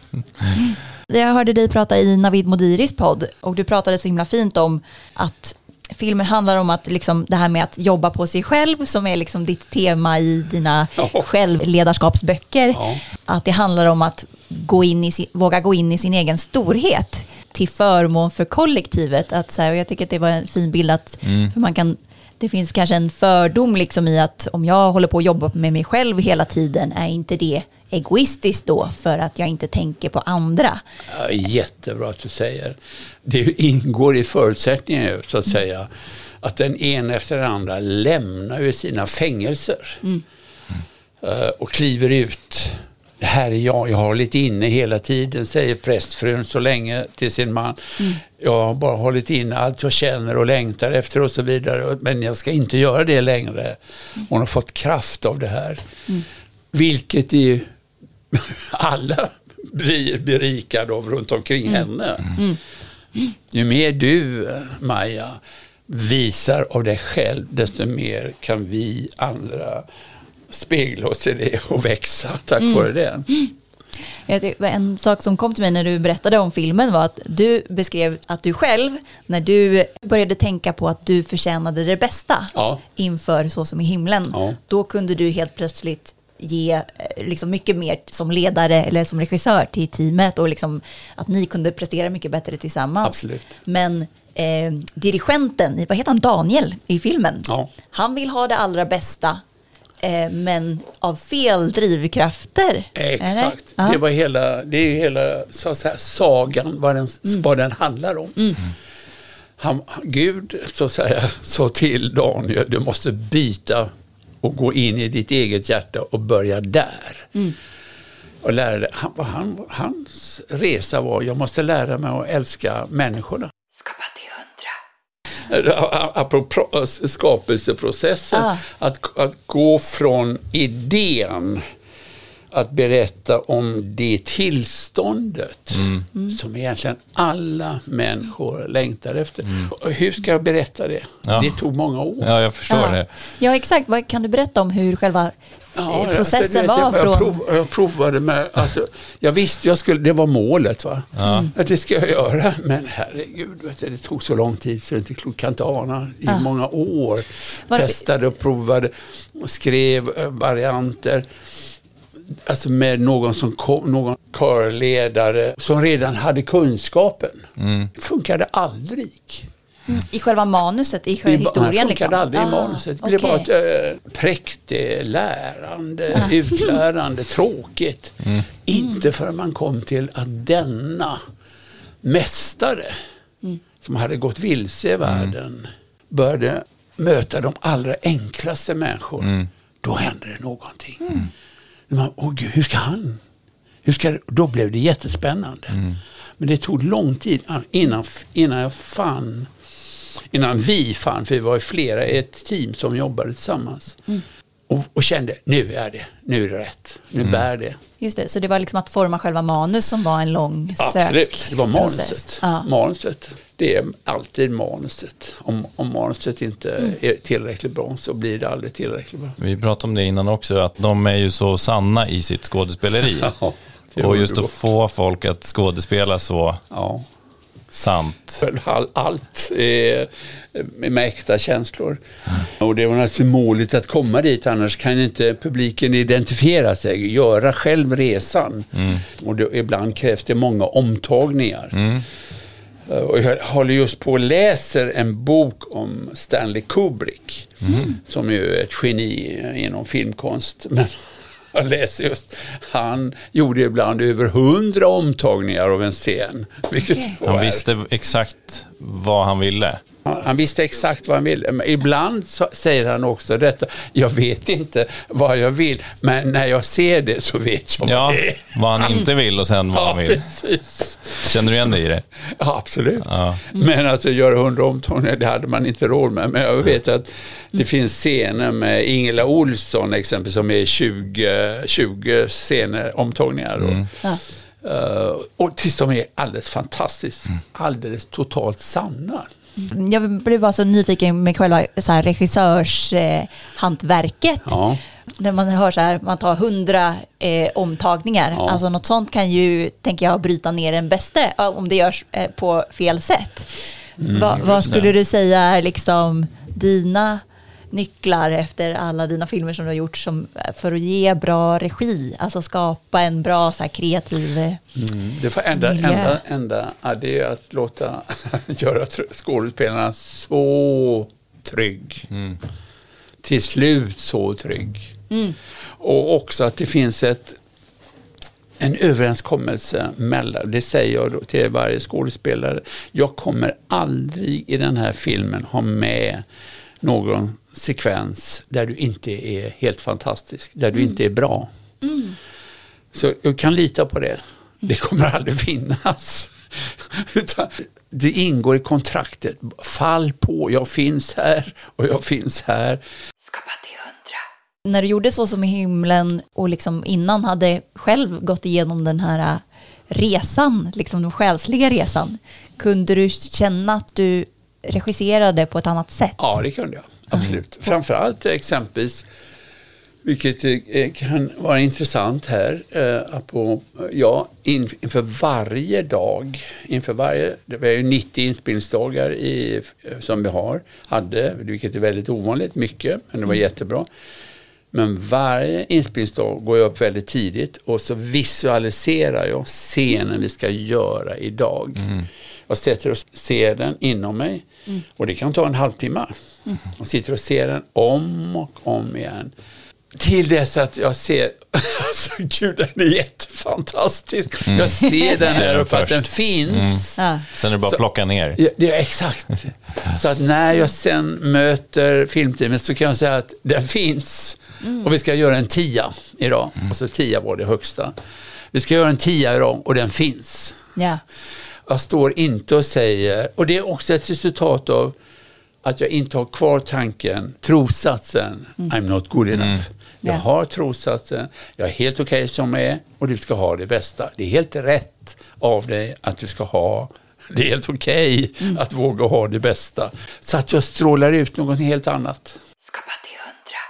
Jag hörde dig prata i Navid Modiris podd och du pratade så himla fint om att filmen handlar om att liksom, det här med att jobba på sig själv som är liksom ditt tema i dina ja. självledarskapsböcker. Ja. Att det handlar om att gå in i, våga gå in i sin egen storhet till förmån för kollektivet. Att så här, och jag tycker att det var en fin bild att mm. för man kan, det finns kanske en fördom liksom i att om jag håller på att jobba med mig själv hela tiden, är inte det egoistiskt då för att jag inte tänker på andra? Ja, jättebra att du säger. Det ingår i förutsättningen så att säga att den ena efter den andra lämnar ju sina fängelser mm. Eh, och kliver ut det här är jag, jag har hållit inne hela tiden, säger prästfrun så länge till sin man. Mm. Jag har bara hållit inne allt jag känner och längtar efter och så vidare. Men jag ska inte göra det längre. Hon har fått kraft av det här. Mm. Vilket är *laughs* alla blir berikade av runt omkring mm. henne. Mm. Ju mer du, Maja, visar av dig själv, desto mer kan vi andra spegla oss i det och växa tack mm. vare det. En sak som kom till mig när du berättade om filmen var att du beskrev att du själv, när du började tänka på att du förtjänade det bästa ja. inför Så som i himlen, ja. då kunde du helt plötsligt ge eh, liksom mycket mer som ledare eller som regissör till teamet och liksom att ni kunde prestera mycket bättre tillsammans. Absolut. Men eh, dirigenten, vad heter han, Daniel i filmen, Ja. han vill ha det allra bästa men av fel drivkrafter. Exakt. Ja. Det, var hela, det är hela så att säga, sagan, vad den, Mm. vad den handlar om. Han, Gud så att säga, sa till Daniel, du måste byta och gå in i ditt eget hjärta och börja där. Mm. Och lära. Han, han, hans resa var, jag måste lära mig att älska människorna. Apropå skapelseprocessen, Ah. att, att gå från idén att berätta om det tillståndet Mm. som egentligen alla människor längtar efter. Och hur ska jag berätta det? Ja. Det tog många år. Ja, jag förstår Ja. det. ja, exakt. Vad kan du berätta om hur själva Ja, eh, processen alltså, du vet, var jag, från... jag, prov, jag provade med, alltså, jag visste jag skulle, det var målet va. Att det ska jag göra. Men herregud, vet du, det tog så lång tid så det inte klokt kan inte ana. I många år. Var- Testade och provade och skrev eh, varianter. Alltså med någon som kom, någon körledare som redan hade kunskapen. Funkade aldrig. I själva manuset, i Det själva ba- historien? funkade Liksom. aldrig i Ah, manuset. Det blev bara ett äh, präktigt lärande, *laughs* utlärande, tråkigt. Inte förrän man kom till att denna mästare som hade gått vilse i världen började möta de allra enklaste människor. Då hände det någonting. Man, Åh Gud, hur ska han? Hur ska det? Då blev det jättespännande. Men det tog lång tid innan, innan jag fann innan vi fann, för vi var ju flera i ett team som jobbade tillsammans. Och, och kände, nu är det, nu är det rätt, nu bär det. Just det, så det var liksom att forma själva manus som var en lång Absolut, det var manuset. Ja. manuset. Det är alltid manuset. Om, om manuset inte Mm. är tillräckligt bra så blir det aldrig tillräckligt bra. Vi pratade om det innan också, att de är ju så sanna i sitt skådespeleri. *laughs* Ja, och just att få folk att skådespela så Ja. Sant. All, allt är med äkta känslor. Och det var naturligtvis målet att komma dit, annars kan inte publiken identifiera sig, göra själv resan. Och det, ibland krävs det många omtagningar. Eh, Och jag håller just på och läser en bok om Stanley Kubrick, som ju är ett geni inom filmkonst. Men jag läser just, han gjorde ibland över hundra omtagningar av en scen. Då Han visste exakt vad han ville. Han, han visste exakt vad han ville. Men ibland så, säger han också detta. Jag vet inte vad jag vill, men när jag ser det så vet jag Ja, vad det är. vad han inte vill och sen vad Ja, han vill. precis. Känner du igen dig i det? Ja, absolut. Ja. Men alltså göra hundra omtagningar, det hade man inte råd med. Men jag vet att det finns scener med Ingela Olsson exempel som är 20, 20 scener, omtagningar. Och, Ja. eh, och tills de är alldeles fantastiskt, alldeles totalt sanna. Jag blev bara så nyfiken med själva så här regissörshantverket. Eh, hantverket. Ja. När man hör så här, man tar hundra eh, omtagningar. Ja. Alltså något sånt kan ju, tänker jag, bryta ner en bäste ja, om det görs eh, på fel sätt. Va, vad skulle du säga är liksom dina nycklar efter alla dina filmer som du har gjort som, för att ge bra regi? Alltså skapa en bra så här, kreativ... eh, Mm. Det enda, Miljö. enda, enda ja, det är att låta *laughs* göra skådespelarna så trygg. Till slut så trygg. Och också att det finns ett, en överenskommelse mellan, det säger jag då till varje skådespelare. Jag kommer aldrig i den här filmen ha med någon sekvens där du inte är helt fantastisk, där du inte är bra. Så du kan lita på det. Det kommer aldrig finnas. *laughs* Utan det ingår i kontraktet. Fall på, jag finns här och jag finns här. Skapa till hundra. När du gjorde Så som i himlen och liksom innan hade själv gått igenom den här äh, resan, liksom den själsliga resan, kunde du känna att du regisserade på ett annat sätt? Ja, det kunde jag. Absolut. Framförallt exempelvis, vilket eh, kan vara intressant här, eh, på, ja, in, inför varje dag, inför varje, det var ju 90 inspelningsdagar i, som vi har, hade, vilket är väldigt ovanligt mycket, men det var jättebra. Men varje inspelningsdag går jag upp väldigt tidigt och så visualiserar jag scenen vi ska göra idag. Mm. Jag sätter och ser den inom mig och det kan ta en halvtimme. Jag sitter och ser den om och om igen. Till dess att jag ser, *laughs* alltså gud den är jättefantastisk. Jag ser den här uppe att den finns. Ja. Sen är det bara att plocka ner. Ja, det är exakt. Så att när jag sen möter filmteamet så kan jag säga att den finns. Och vi ska göra en tia idag. Och så tia var det högsta. Vi ska göra en tia idag och den finns. Ja. Jag står inte och säger, och det är också ett resultat av att jag inte har kvar tanken, trossatsen, I'm not good enough. Jag Ja. har trossatsen, jag är helt okej som jag är och du ska ha det bästa. Det är helt rätt av dig att du ska ha det är helt okej att våga ha det bästa. Så att jag strålar ut något helt annat. Skapa till hundra.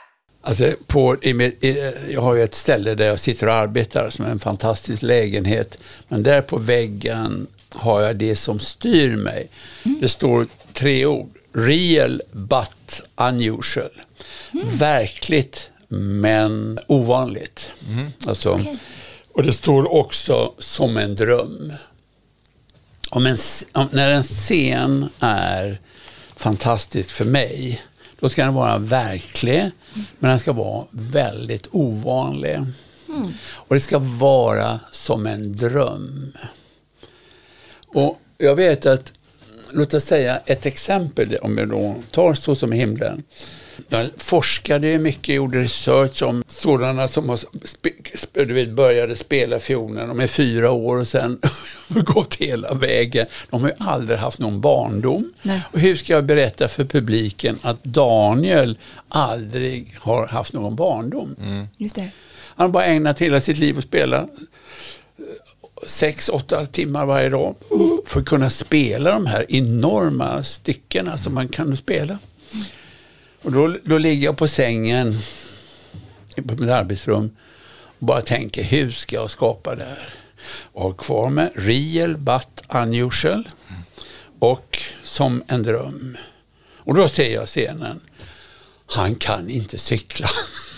Alltså på, i, mitt- i, jag har ju ett ställe där jag sitter och arbetar som är en fantastisk lägenhet. Men där på väggen har jag det som styr mig. Det står tre ord. Real but unusual. Verkligt men ovanligt. Alltså, Okej. Och det står också som en dröm. Om en, om, när en scen är fantastisk för mig, då ska den vara verklig, men den ska vara väldigt ovanlig. Och det ska vara som en dröm. Och jag vet att, låt oss säga ett exempel, om jag då tar Så som himlen. Jag forskade mycket, gjorde research om sådana som har började spela fiolen, de är fyra år och sen *laughs* gått hela vägen. De har ju aldrig haft någon barndom. Nej. Och hur ska jag berätta för publiken att Daniel aldrig har haft någon barndom? Just det. Han har bara ägnat hela sitt liv att spela sex, åtta timmar varje dag för att kunna spela de här enorma styckena som man kan spela. Och då, då ligger jag på sängen på mitt arbetsrum och bara tänker hur ska jag skapa det här? Och har kvar med real but unusual och som en dröm. Och då ser jag scenen. Han kan inte cykla.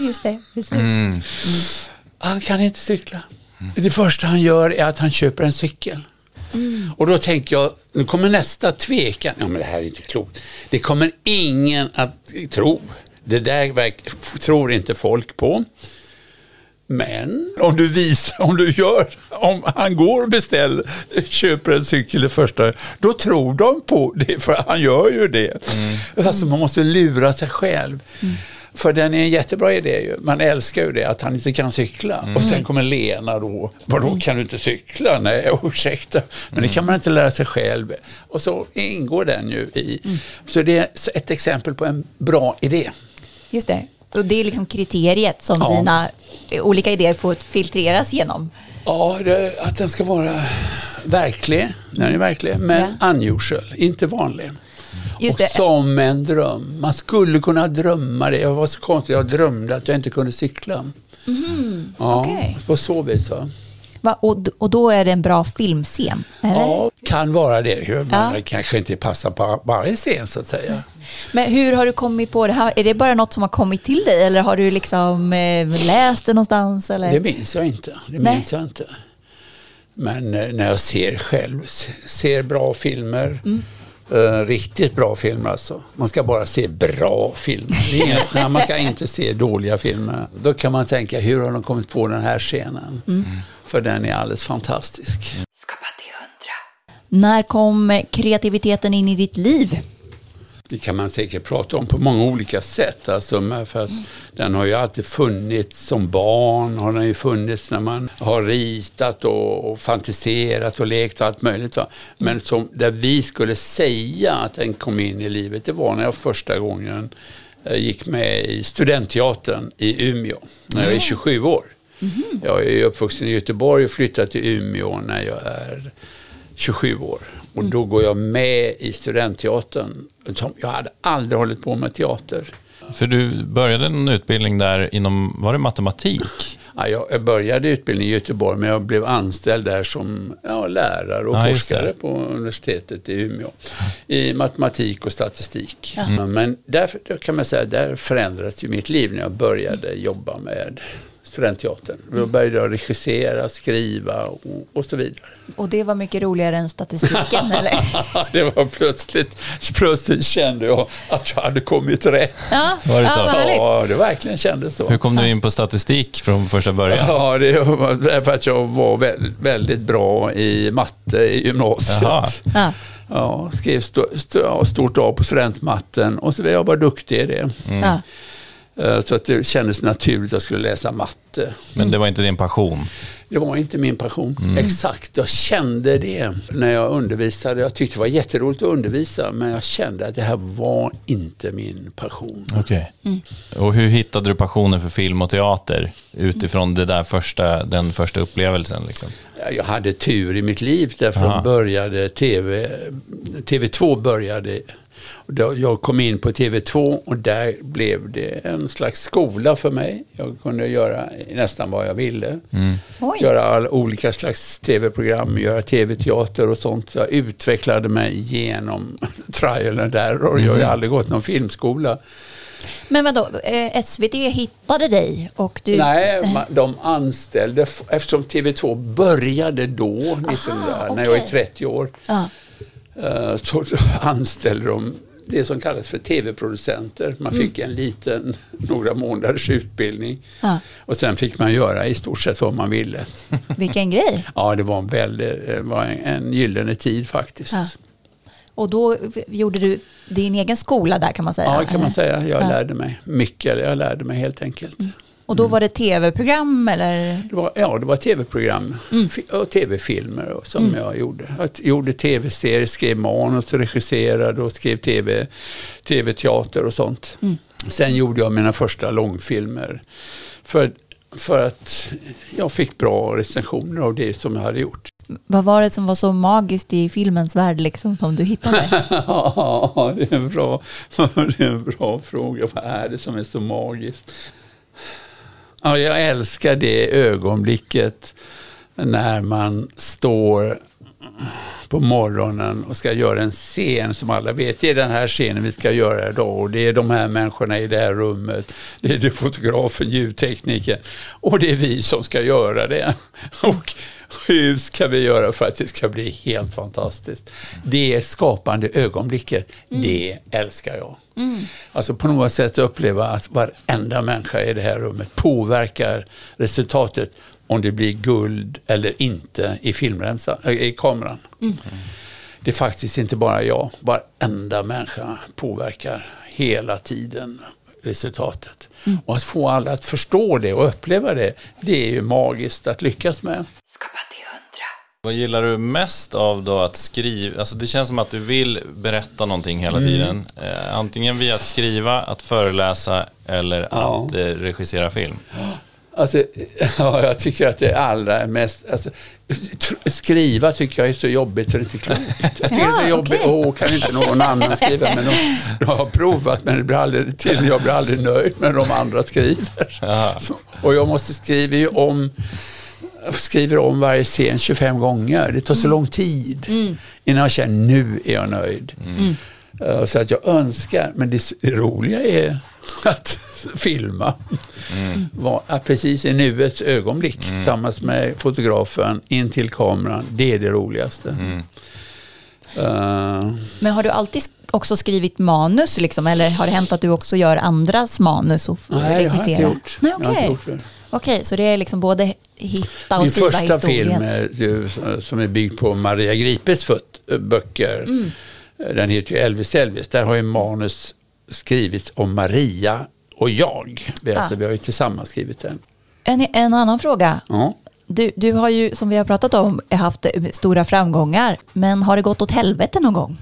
Just det. Precis. Han kan inte cykla. Det första han gör är att han köper en cykel. Och då tänker jag, nu kommer nästa tvekan. Ja men det här är inte klokt. Det kommer ingen att tro. Det där verk, tror inte folk på. Men om du visar, om du gör, om han går och beställer, köper en cykel det första, då tror de på det, för han gör ju det. Alltså man måste lura sig själv. För den är en jättebra idé ju. Man älskar ju det, att han inte kan cykla. Och sen kommer Lena då, vadå kan du inte cykla? Nej, *laughs* ursäkta. Men det kan man inte lära sig själv. Och så ingår den ju i. Så det är ett exempel på en bra idé. Just det. Och det är liksom kriteriet som Ja. dina eh, olika idéer får filtreras genom. Ja, det, att den ska vara verklig, den är verklig, men unusual, inte vanlig. Just och det. som en dröm. Man skulle kunna drömma det. Jag var så konstigt, jag drömde att jag inte kunde cykla. ja, Mhm. okej. på så vis. Va? Va? Och, och då är det en bra filmscen? Eller? Ja, kan vara det. Men Ja. det kanske inte passar på varje scen så att säga. Men hur har du kommit på det här? Är det bara något som har kommit till dig eller har du liksom eh, läst det någonstans? Eller? Det minns jag inte. Det Nej. minns jag inte. Men eh, när jag ser själv, se- ser bra filmer, Mm. Eh, riktigt bra filmer alltså. Man ska bara se bra filmer. *laughs* Nej, man kan inte se dåliga filmer. Då kan man tänka, hur har de kommit på den här scenen? Mm. För den är alldeles fantastisk. Skapa till hundra. När kom kreativiteten in i ditt liv? Det kan man säkert prata om på många olika sätt. Alltså, för att Den har ju alltid funnits som barn, har den ju funnits när man har ritat och, och fantiserat och lekt och allt möjligt. Va? Men som, där vi skulle säga att den kom in i livet, det var när jag första gången eh, gick med i studentteatern i Umeå, när jag är 27 år. Jag är uppvuxen i Göteborg och flyttade till Umeå när jag är 27 år. Och då går jag med i studentteatern. Som- Jag hade aldrig hållit på med teater. För du började en utbildning där inom, var det matematik? Ja, jag började utbildning i Göteborg men jag blev anställd där som ja, lärare och Ja, forskare på universitetet i Umeå. I matematik och statistik. Men där där kan man säga, där förändrades ju mitt liv när jag började jobba med studentteatern. Då började jag regissera, skriva och, och så vidare. Och det var mycket roligare än statistiken *laughs* eller? det var plötsligt, plötsligt kände jag att jag hade kommit rätt. Ja, Var det så? ja det verkligen kändes så. Hur kom du in på statistik från första början? Ja, det var därför att jag var väldigt, väldigt bra i matte i gymnasiet. Jaha. Ja. Ja, skrev stort A på studentmatten och så var jag bara duktig i det. Ja. Eh, Så att det kändes naturligt att jag skulle läsa matte. Men det var inte din passion? Det var inte min passion. Exakt, jag kände det när jag undervisade. Jag tyckte det var jätteroligt att undervisa men jag kände att det här var inte min passion. Okej. Och hur hittade du passionen för film och teater utifrån det där första, den första upplevelsen? Liksom? Jag hade tur i mitt liv därför Aha. började TV, TV2 började. Jag kom in på TV2 och där blev det en slags skola för mig. Jag kunde göra nästan vad jag ville. Oj. Göra all, olika slags tv-program, göra tv-teater och sånt. Jag utvecklade mig genom trial and error. Jag har ju aldrig gått någon filmskola. Men vadå, eh, SVT hittade dig och du... Nej, de anställde, eftersom TV2 började då, 1900, när jag är okej. 30 år. Ja. Eh, så *laughs* anställde de det som kallas för tv-producenter. Man fick en liten, *laughs* några månaders utbildning. Ja. Och sen fick man göra i stort sett vad man ville. *laughs* Vilken grej. Ja, det var en, väldigt, det var en, en gyllene tid faktiskt. Ja. Ja, Och då gjorde du din egen skola där kan man säga? kan man eller? säga. Jag Ja. lärde mig mycket. Jag lärde mig helt enkelt. Och då var det tv-program eller? Det var, ja, det var tv-program Mm. och tv-filmer som jag gjorde. Jag gjorde tv-serier, skrev manus, regisserade och skrev tv, tv-teater och sånt. Mm. Sen gjorde jag mina första långfilmer. För, för att jag fick bra recensioner av det som jag hade gjort. Vad var det som var så magiskt i filmens värld liksom, som du hittade? *laughs* Ja, det är, en bra, *laughs* det är en bra fråga. Vad är det som är så magiskt? Ja, jag älskar det ögonblicket när man står på morgonen och ska göra en scen som alla vet. Det är den här scenen vi ska göra idag och det är de här människorna i det här rummet. Det är det fotografen, ljudtekniken och det är vi som ska göra det. *laughs* Och hur ska vi göra för att det ska bli helt fantastiskt? Det skapande ögonblicket, det älskar jag. Alltså på något sätt uppleva att varenda människa i det här rummet påverkar resultatet om det blir guld eller inte i filmremsan, äh, i kameran. Det är faktiskt inte bara jag, varenda människa påverkar hela tiden resultatet. Och att få alla att förstå det och uppleva det, det är ju magiskt att lyckas med. Vad gillar du mest av då att skriva? Alltså det känns som att du vill berätta någonting hela Mm. tiden. Eh, antingen via att skriva, att föreläsa eller Ja. att eh, regissera film. Alltså, *laughs* ja, jag tycker att det allra mest... Alltså, skriva tycker jag är så jobbigt så det är inte klokt. Jag tycker det är så Ja, jobbigt. Åh, kan inte någon annan skriva? Men de, de har provat men det blir aldrig till. Jag blir aldrig nöjd med de andra skriver. Så, och jag måste skriva ju om skriver om varje scen 25 gånger. Det tar så lång tid innan jag känner nu är jag nöjd. Eh, Så att jag önskar, men det roliga är att *laughs* filma. Var, att precis i nuets ögonblick tillsammans med fotografen in till kameran, det är det roligaste. Eh, Men har du alltid också skrivit manus liksom, eller har det hänt att du också gör andras manus och f- nej, det har jag inte regisserar? gjort. Nej, Jag har inte gjort det. Okej, så det är liksom både hitta och Min skriva första historien. film är, ju, som är byggd på Maria Gripes fot, böcker. Mm. Den heter ju Elvis Elvis. Där har ju manus skrivits om Maria och jag. Vi, alltså, Ah. vi har ju tillsammans skrivit den. En, en annan fråga. Ja. Du, du har ju, som vi har pratat om, haft eh, stora framgångar. Men har det gått åt helvete någon gång?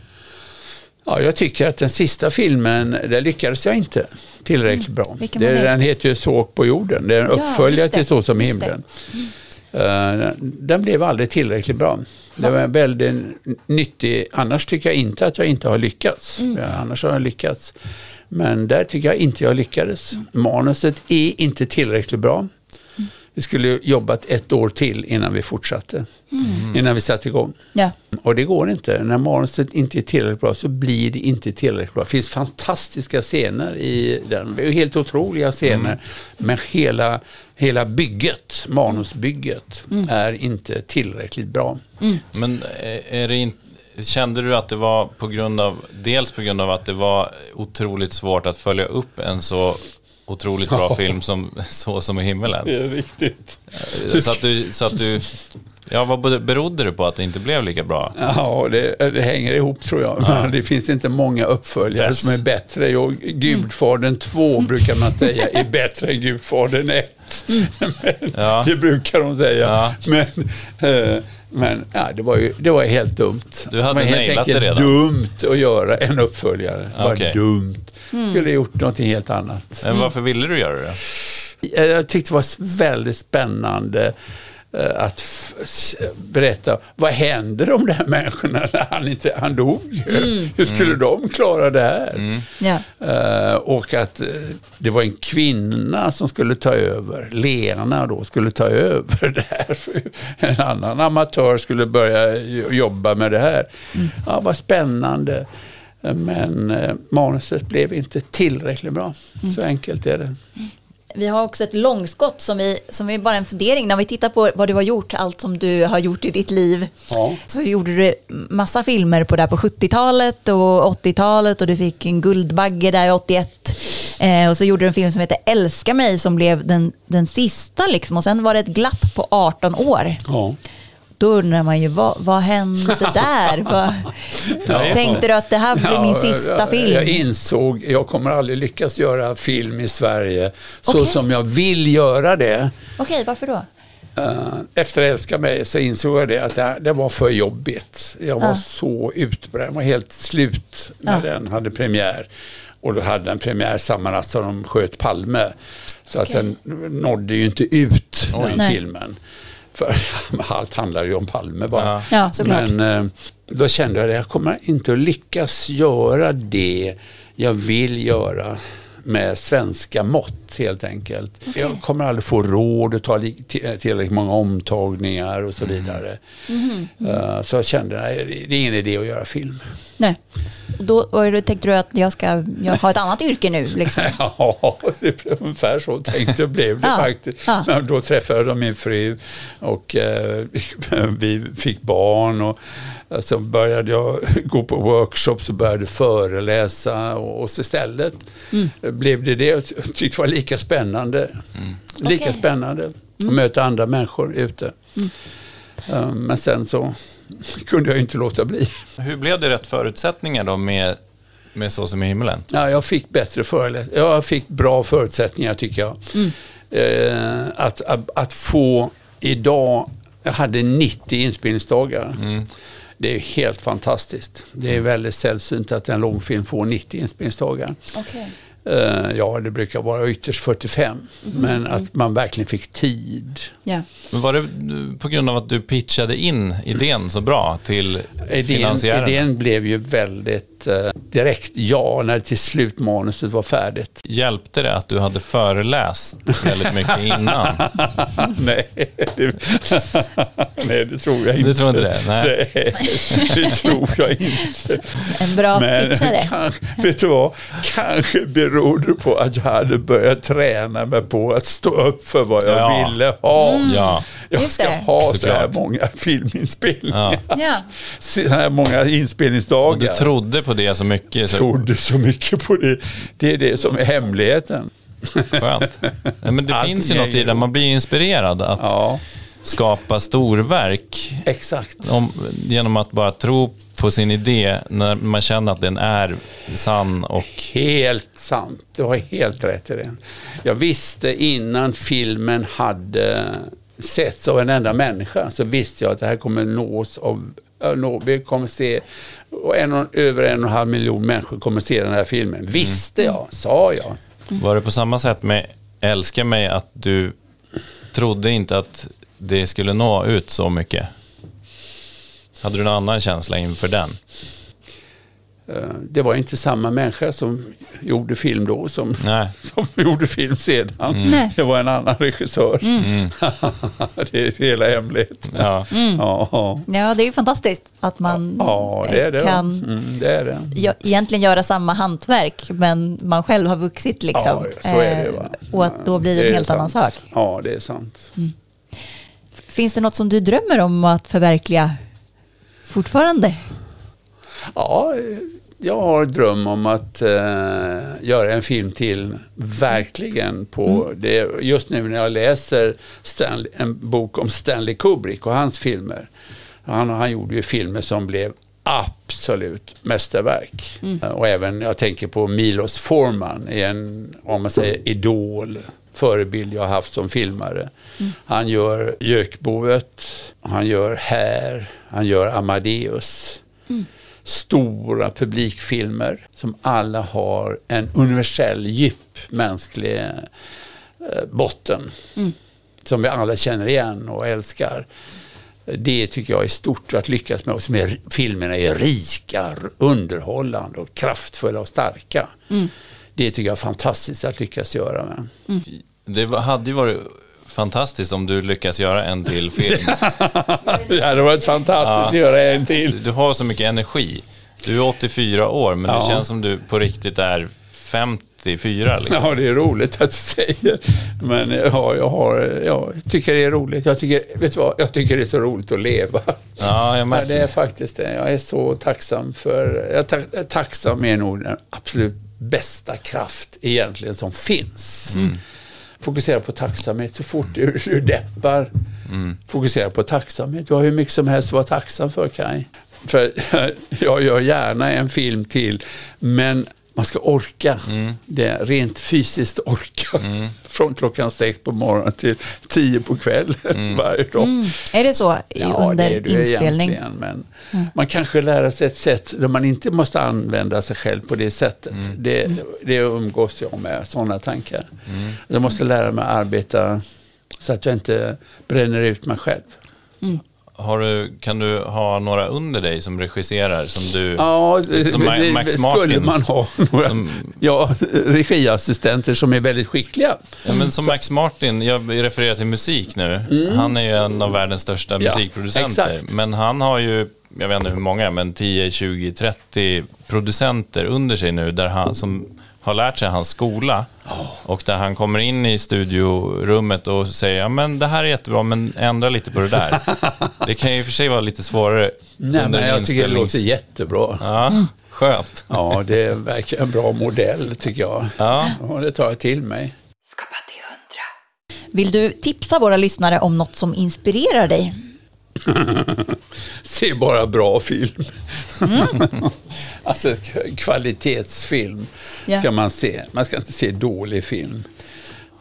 Ja, jag tycker att den sista filmen, där lyckades jag inte tillräckligt bra. Mm. Vilken var Det, den heter ju Såg på jorden. Det är en Ja, uppföljare till Så som i himlen. Eh, den blev aldrig tillräckligt bra. Det var väldigt nyttig. Annars tycker jag inte att jag inte har lyckats. Mm. Annars har jag lyckats. Men där tycker jag inte jag lyckades. Mm. Manuset är inte tillräckligt bra. Vi skulle jobbat ett år till innan vi fortsatte. Mm. Innan vi satte igång. Ja. Och det går inte. När manuset inte är tillräckligt bra så blir det inte tillräckligt bra. Det finns fantastiska scener i den. Helt otroliga scener. Men hela, hela bygget, manusbygget, är inte tillräckligt bra. Men eh, är det inte Kände du att det var på grund av, dels på grund av att det var otroligt svårt att följa upp en så otroligt bra film som *laughs* Så som i himmelen? Det är riktigt. Så att du, så att du ja vad berodde det på att det inte blev lika bra? Ja, det, det hänger ihop tror jag. Men *laughs* det finns inte många uppföljare Yes. som är bättre. Och Gudfadern 2 brukar man säga är *laughs* bättre än Gudfadern 1. *laughs* Men, Ja. Det brukar de säga. Ja. Men, eh, men ja, det, var ju, det var helt dumt. Du hade helt nailat det redan. dumt att göra en uppföljare. Det var Okej. dumt. Skulle gjort någonting helt annat. Men varför ville du göra det? Jag jag tyckte det var väldigt spännande eh, att f- s- berätta vad händer de där människorna när han, inte, han dog? Hur skulle de klara det här? Ja. Eh, och att eh, det var en kvinna som skulle ta över, Lena då, skulle ta över det här. *laughs* En annan amatör skulle börja jo- jobba med det här. Ja, vad spännande. Eh, Men eh, manuset blev inte tillräckligt bra. Så enkelt är det. Vi har också ett långskott som, vi, som är bara en fundering. När vi tittar på vad du har gjort, allt som du har gjort i ditt liv. Ja. Så gjorde du massa filmer på, på 70-talet och 80-talet och du fick en Guldbagge där 81. Eh, och så gjorde du en film som heter Älska mig som blev den, den sista liksom. Och sen var det ett glapp på 18 år. Ja. Då undrar man ju, vad, vad hände *laughs* där? vad, Ja. tänkte du att det här blir min Ja, sista jag, film? Jag insåg, jag kommer aldrig lyckas göra film i Sverige så Okej. som jag vill göra det. Okej, varför då? Eh, Efter Älska mig så insåg jag det att det, det var för jobbigt. Jag var Ja. så utbränd, jag var helt slut när den hade premiär. Och då hade den premiär samma natt som de sköt Palme. Så att Okej. den nådde ju inte ut, den Nej. filmen. För *laughs* allt handlar ju om Palme bara. Ja. Men eh, då kände jag att jag kommer inte att lyckas göra det jag vill göra med svenska mått helt enkelt. Jag kommer aldrig få råd att ta li- till- tillräckligt många omtagningar och så vidare. Eh, så jag kände att det är ingen idé att göra film. Nej. Och då, och då tänkte du att jag ska jag har ett annat yrke nu? Liksom. *laughs* Ja, det blev ungefär så tänkte blev det Ja, faktiskt. ja. Men då träffade jag min fru och eh, *laughs* vi fick barn och eh, så började jag gå på workshops och började föreläsa och, och så istället Mm. blev det det jag tyckte var lika spännande. Lika Okej. spännande Mm. att möta andra människor ute. Eh, Men sen så kunde jag inte låta bli. Hur blev det rätt förutsättningar då med, med Så som i himmelen? Ja, jag fick bättre föreläs Jag fick bra förutsättningar tycker jag. Eh, att, att, att få idag, jag hade 90 inspelningsdagar. Det är helt fantastiskt. Det är väldigt sällsynt att en långfilm får 90 inspelningsdagar. Okej. Eh, ja, det brukar vara ytterst 45. Men att man verkligen fick tid. Ja. Men var det på grund av att du pitchade in idén så bra till Idén, finansiärerna? idén blev ju väldigt eh, direkt ja när till slut manuset var färdigt. Hjälpte det att du hade föreläst väldigt mycket *laughs* innan? Nej, det, nej, det tror jag inte. Du tror inte det? Nej. Nej, det tror jag inte. En bra pitchare. kanske, vet du vad? Kanske beror det på att jag hade börjat träna mig på att stå upp för vad jag Ja. ville ha. Ja, Jag ska det. ha så här Såklart. många *laughs* filminspelningar. ja. Så här många Och du inspelningsdagar. trodde på det så mycket. Så trodde så mycket på det. Det är det som är hemligheten. skönt. Nej, men det Allting finns ju något i det. Man blir inspirerad att Ja, skapa storverk exakt. om, genom att bara tro på sin idé när man känner att den är sann och Helt sant. Du har helt rätt i det. Jag visste innan filmen hade setts av en enda människa så visste jag att det här kommer nås av vi kommer se och en, över en och en halv miljon människor kommer se den här filmen. Visste jag, sa jag. Var det på samma sätt med Älska mig att du trodde inte att det skulle nå ut så mycket? Hade du någon annan känsla inför den? Eh, det var inte samma människa som gjorde film då som, Nej. *laughs* som gjorde film sedan. Nej. Det var en annan regissör. Mm. *laughs* det är hela hemligheten. Ja. Ja, ja. Ja, det är ju fantastiskt att man ja, det är det. kan Mm, det är det. egentligen göra samma hantverk men man själv har vuxit liksom. Ja, så är det, Eh, va. Och att då blir det Det en helt annan sant. sak. Ja, det är sant. Finns det något som du drömmer om att förverkliga fortfarande? Ja, jag har dröm om att eh, göra en film till, verkligen. på det. Just nu när jag läser Stanley, en bok om Stanley Kubrick och hans filmer. Han, han gjorde ju filmer som blev absolut mästerverk. Eh, Och även, jag tänker på Milos Forman, en, om man säger idol, förebild jag haft som filmare. Han gör Gökboet, han gör Här, han gör Amadeus stora publikfilmer som alla har en universell djup mänsklig eh, botten. Som vi alla känner igen och älskar. Det tycker jag är stort att lyckas med. Och som är, filmerna är rika, underhållande och kraftfulla och starka. Det tycker jag är fantastiskt att lyckas göra med. Det var- hade ju varit fantastiskt om du lyckas göra en till film. *laughs* Det hade varit fantastiskt att göra en till. Du har så mycket energi. Du är 84 år, men det Ja. känns som du på riktigt är 54. Liksom. Ja, det är roligt att du säger. Men ja, jag, har, ja, jag tycker det är roligt. Jag tycker, vet du vad? Jag tycker det är så roligt att leva. Ja, jag Ja, märker det är det. faktiskt det. Jag är så tacksam för... Jag är tacksam är nog den absolut bästa kraft egentligen som finns. Fokusera på tacksamhet. Så fort du, du deppar, fokusera på tacksamhet. Du har hur mycket som helst att vara tacksam för, Kaj. För *laughs* jag gör gärna en film till, men man ska orka. Det är rent fysiskt orka. *laughs* Från klockan sex på morgonen till tio på kvällen *laughs* varje dag. Är det så i- under det är det inspelning? egentligen, Men man kanske lär sig ett sätt där man inte måste använda sig själv på det sättet. Det, det umgås jag med, sådana tankar. Jag måste lära mig att arbeta så att jag inte bränner ut mig själv. Har du, kan du ha några under dig som regisserar? Som du, Ja, Som Max skulle Martin. man ha. Några, Som- Ja, regiassistenter som är väldigt skickliga. ja, men som Max Martin, jag refererar till musik nu. Han är ju en av världens största Mm. Ja, musikproducenter. exakt. Men han har ju, jag vet inte hur många, men 10, 20, 30 producenter under sig nu där han, som har lärt sig hans skola. Och där han kommer in i studiorummet och säger, ja men det här är jättebra, men ändra lite på det där. *laughs* det kan ju i och för sig vara lite svårare Nej, men jag tycker det låter jättebra. Ja, skönt. *laughs* Ja, det är verkligen en bra modell tycker jag. Ja. Ja, det tar jag till mig. Skapa till hundra. Vill du tipsa våra lyssnare om något som inspirerar dig? *laughs* Se bara bra film. *laughs* alltså k- kvalitetsfilm Ja. ska man se. Man ska inte se dålig film.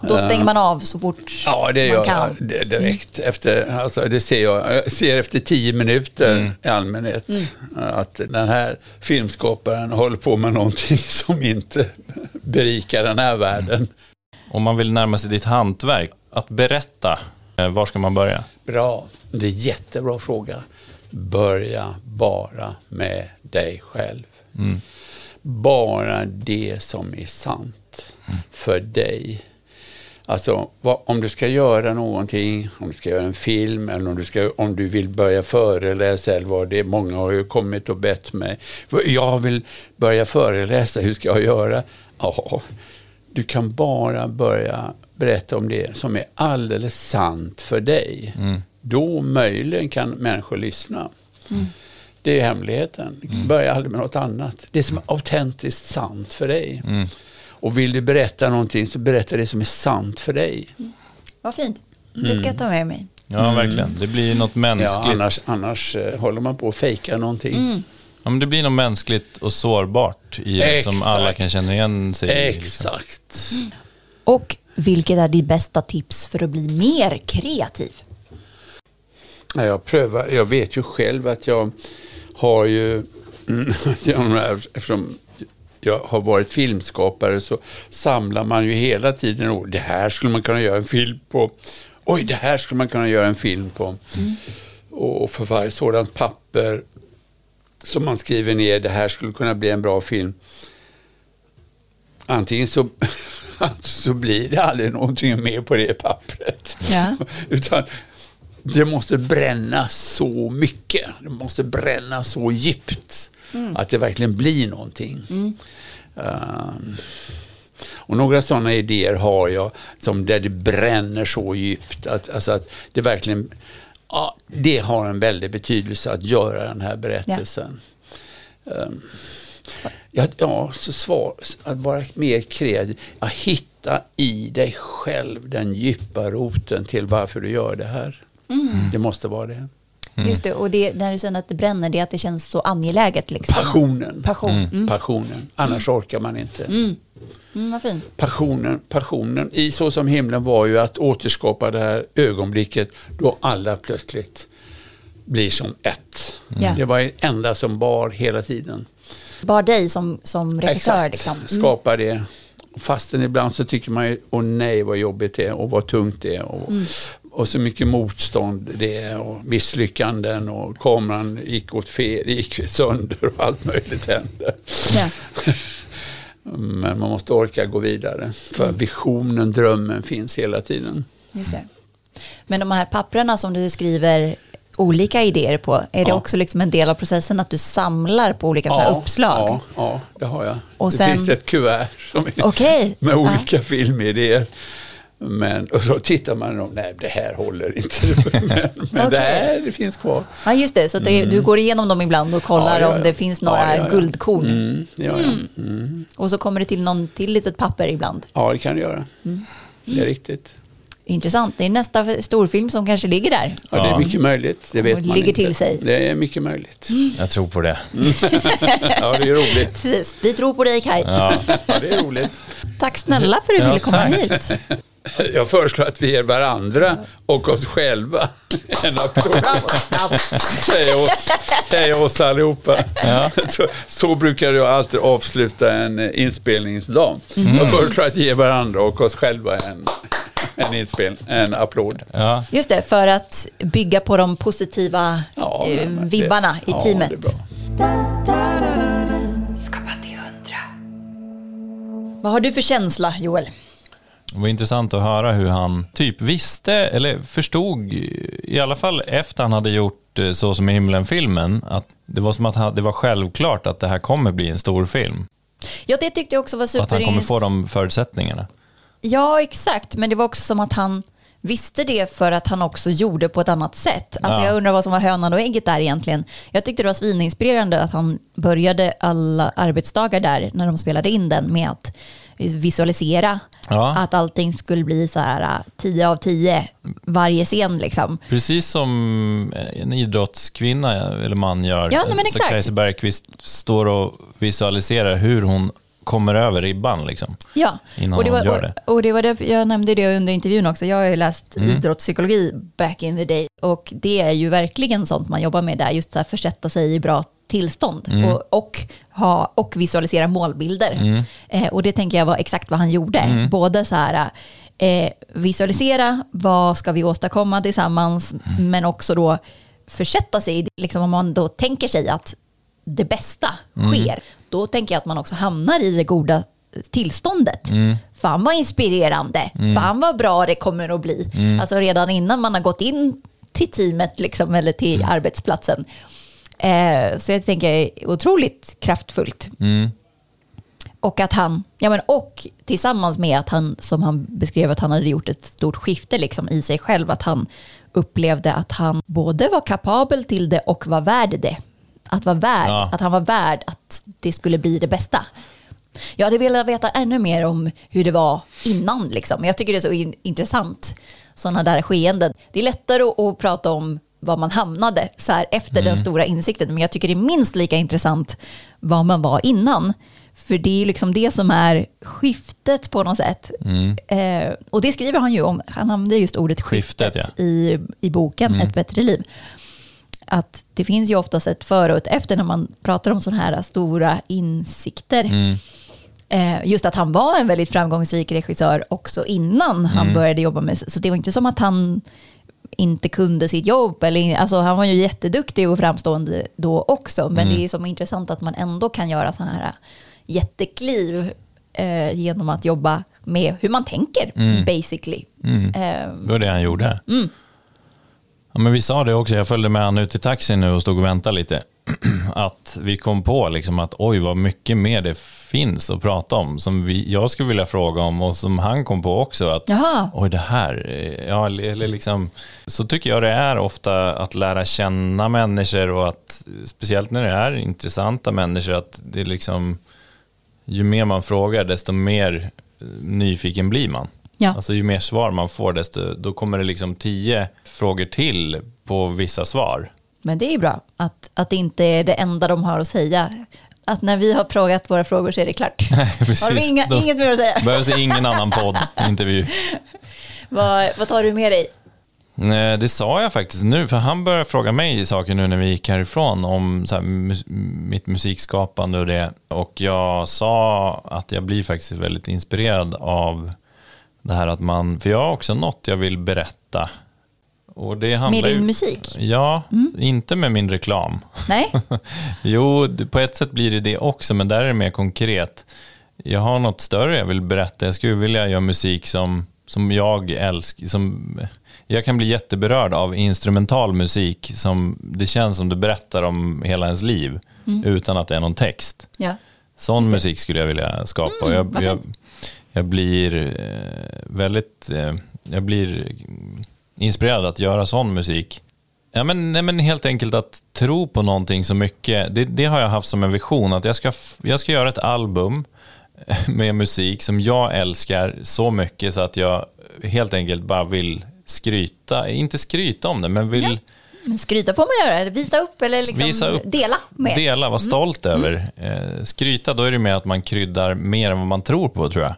Då stänger man av så fort Ja, det man gör kan. jag det- direkt. Efter, alltså, det ser jag. jag ser efter tio minuter i allmänhet att den här filmskaparen håller på med någonting *laughs* som inte berikar den här världen. Om man vill närma sig ditt hantverk, att berätta, eh, var ska man börja? Bra. Det är en jättebra fråga. Börja bara med dig själv. Bara det som är sant för dig. Alltså, vad, om du ska göra någonting, om du ska göra en film eller om du, ska, om du vill börja föreläsa eller vad det är. Många har ju kommit och bett mig. Jag vill börja föreläsa, hur ska jag göra? Ja, du kan bara börja berätta om det som är alldeles sant för dig. Då möjligen kan människor lyssna. Det är hemligheten. Börja aldrig med något annat. Det som är autentiskt sant för dig. Och vill du berätta någonting så berätta det som är sant för dig. Vad fint. Det ska jag ta med mig. Ja, verkligen. Det blir något mänskligt. Ja, annars, annars eh, håller man på att fejka någonting. Ja, men det blir något mänskligt och sårbart i det som alla kan känna igen sig i. liksom. Exakt. Och vilket är ditt bästa tips för att bli mer kreativ? Ja, Jag, prövar, jag vet ju själv att jag har ju, mm, *laughs* eftersom jag har varit filmskapare så samlar man ju hela tiden ord. Det här skulle man kunna göra en film på. Oj, det här skulle man kunna göra en film på. Och för varje sådant papper som man skriver ner, det här skulle kunna bli en bra film. Antingen så, *laughs* så blir det aldrig någonting mer på det pappret. Ja. *laughs* Utan det måste brännas så mycket. Det måste brännas så djupt. Att det verkligen blir någonting. Um, och några sådana idéer har jag som där det bränner så djupt. Att, alltså att det verkligen ja, det har en väldig betydelse att göra den här berättelsen. Um, ja, ja, så svar, att vara mer kreativ. Att hitta i dig själv den djupa roten till varför du gör det här. Det måste vara det. Just det, och det, när du säger att det bränner, det är att det känns så angeläget. Liksom. Passionen. Passion. Mm. Passionen. Annars orkar man inte. Mm, vad fint. Passionen, passionen i Så som himlen var ju att återskapa det här ögonblicket då alla plötsligt blir som ett. Ja. Det var det enda som bar hela tiden. Bara dig som, som regissör. Exakt, Liksom. Mm. skapa det. Fastän ibland så tycker man ju, åh nej vad jobbigt det är och vad tungt det är. Och, Mm. Och så mycket motstånd det är och misslyckanden och kameran gick åt fel, gick sönder och allt möjligt hände. Ja. *laughs* Men man måste orka gå vidare. För Mm. visionen, drömmen finns hela tiden. Just det. Men de här papprena som du skriver olika idéer på, är det Ja. också liksom en del av processen att du samlar på olika så här uppslag? Ja, ja, det har jag. Och det sen- finns ett kuvert som är Okej. med Ja. olika filmidéer. Men, och så tittar man och nej det här håller inte. *laughs* men men *laughs* Okej. det här det finns kvar. Ja, just det. Så att det, du går igenom dem ibland och kollar Mm. Ja, ja, om det finns några Ja, ja, ja. guldkorn. Mm, ja, ja. Mm. Och så kommer det till någon till litet papper ibland. ja, det kan det göra. Mm. Det är riktigt. Intressant. Det är nästa storfilm som kanske ligger där. Ja, det är mycket möjligt. Det vet Och man ligger inte. till sig. Det är mycket möjligt. Jag tror på det. *laughs* Ja, det är roligt. Precis. Vi tror på dig Kaj. Ja. Ja, det är roligt. Tack snälla för att du Ja, ville komma tack. hit. *laughs* Jag föreslår att vi ger varandra och oss själva *laughs* en applåd. Hej oss, hej oss allihopa. *laughs* Så, så brukar jag alltid avsluta en eh, inspelningsdag. Jag föreslår att ge varandra och oss själva en, en, inspel, en applåd. Ja. Just det, för att bygga på de positiva Ja, eh, men det- vibbarna i ja, teamet. det är bra. Skapa till hundra. Vad har du för känsla, Joel? Det var intressant att höra hur han typ visste, eller förstod, i alla fall efter han hade gjort eh, Så som i himlen-filmen, att det var som att det var självklart att det här kommer bli en stor film. Ja, det tyckte jag också var super... att han kommer få de förutsättningarna. Ja, exakt. Men det var också som att han visste det för att han också gjorde på ett annat sätt. Alltså Ja. Jag undrar vad som var hönan och ägget där egentligen. Jag tyckte det var svininspirerande att han började alla arbetsdagar där när de spelade in den med att visualisera Ja. att allting skulle bli så här äh, 10 av 10 varje scen liksom. Precis som en idrottskvinna eller man gör. Ja, nej, Så. Kajsa Bergqvist står och visualiserar hur hon kommer över ribban. Liksom. Ja, Innan och det, var, de gör det. Och, och det var det, jag nämnde det under intervjun också. Jag har ju läst Mm. idrottspsykologi back in the day och det är ju verkligen sånt man jobbar med där, just att försätta sig i bra tillstånd Mm. och, och, ha, och visualisera målbilder. Eh, och det tänker jag var exakt vad han gjorde. Mm. Både så här, eh, visualisera vad ska vi åstadkomma tillsammans, Mm. men också då försätta sig i, liksom om man då tänker sig att det bästa Mm. sker, då tänker jag att man också hamnar i det goda tillståndet. Mm. Fan vad inspirerande, fan vad bra det kommer att bli. Mm. Alltså redan innan man har gått in till teamet liksom, eller till Mm. arbetsplatsen. Eh, så jag tänker otroligt kraftfullt. Mm. Och att han, ja men och tillsammans med att han, som han beskrev att han hade gjort ett stort skifte liksom i sig själv, att han upplevde att han både var kapabel till det och var värd det. Att, vara värd, Ja. att han var värd att det skulle bli det bästa. Jag hade velat veta ännu mer om hur det var innan. Liksom. Jag tycker det är så in- intressant, sådana där skeenden. Det är lättare att, att prata om var man hamnade så här, efter den stora insikten, men jag tycker det är minst lika intressant var man var innan. För det är liksom det som är skiftet på något sätt. Eh, och det skriver han ju om, han använder just ordet skiftet, Skiftet, i, i boken Ett bättre liv. Att det finns ju oftast ett före och ett efter när man pratar om sådana här stora insikter. Mm. Eh, just att han var en väldigt framgångsrik regissör också innan han började jobba med, så det var inte som att han inte kunde sitt jobb. Eller, alltså, han var ju jätteduktig och framstående då också. Men Mm. det är som intressant att man ändå kan göra så här jättekliv eh, genom att jobba med hur man tänker, Mm. basically. Eh, Det var det han gjorde. Ja, men vi sa det också, jag följde med han ut i taxin nu och stod och väntade lite. *clears throat* Att vi kom på liksom att oj vad mycket mer det finns att prata om. Som vi, jag skulle vilja fråga om och som han kom på också. Att Jaha. oj det här, eh, ja, eller liksom, så tycker jag det är ofta att lära känna människor och att speciellt när det är intressanta människor att det är liksom ju mer man frågar desto mer eh, nyfiken blir man. Ja. Alltså ju mer svar man får desto då kommer det liksom tio frågor till på vissa svar. Men det är bra att, att det inte är det enda de har att säga. Att när vi har frågat våra frågor så är det klart. *laughs* Precis. Har vi inga, Då inget mer att säga? behövs det ingen annan podd, *laughs* intervju. Vad, vad tar du med dig? Nej, Det sa jag faktiskt nu, för han började fråga mig saker nu när vi gick härifrån om så här, mus- mitt musikskapande och det. Och jag sa att jag blir faktiskt väldigt inspirerad av det här att man, för jag har också något jag vill berätta. Och det handlar Med din ju- musik? Ja, inte med min reklam. Nej? *laughs* Jo, på ett sätt blir det det också, men där är det mer konkret. Jag har något större jag vill berätta. Jag skulle vilja göra musik som, som jag älskar. Som, jag kan bli jätteberörd av instrumental musik som det känns som det berättar om hela ens liv utan att det är någon text. Ja. Sån musik skulle jag vilja skapa. Och jag, jag, jag blir eh, väldigt eh, jag blir inspirerad att göra sån musik. Ja, men, nej, men helt enkelt att tro på någonting så mycket. Det, det har jag haft som en vision. Att jag ska, jag ska göra ett album med musik som jag älskar så mycket så att jag helt enkelt bara vill skryta. Inte skryta om det, men vill Men skryta får man göra, visa upp eller liksom Visa upp. dela med. Dela, vara stolt över. Eh, skryta, då är det mer att man kryddar mer än vad man tror på tror jag.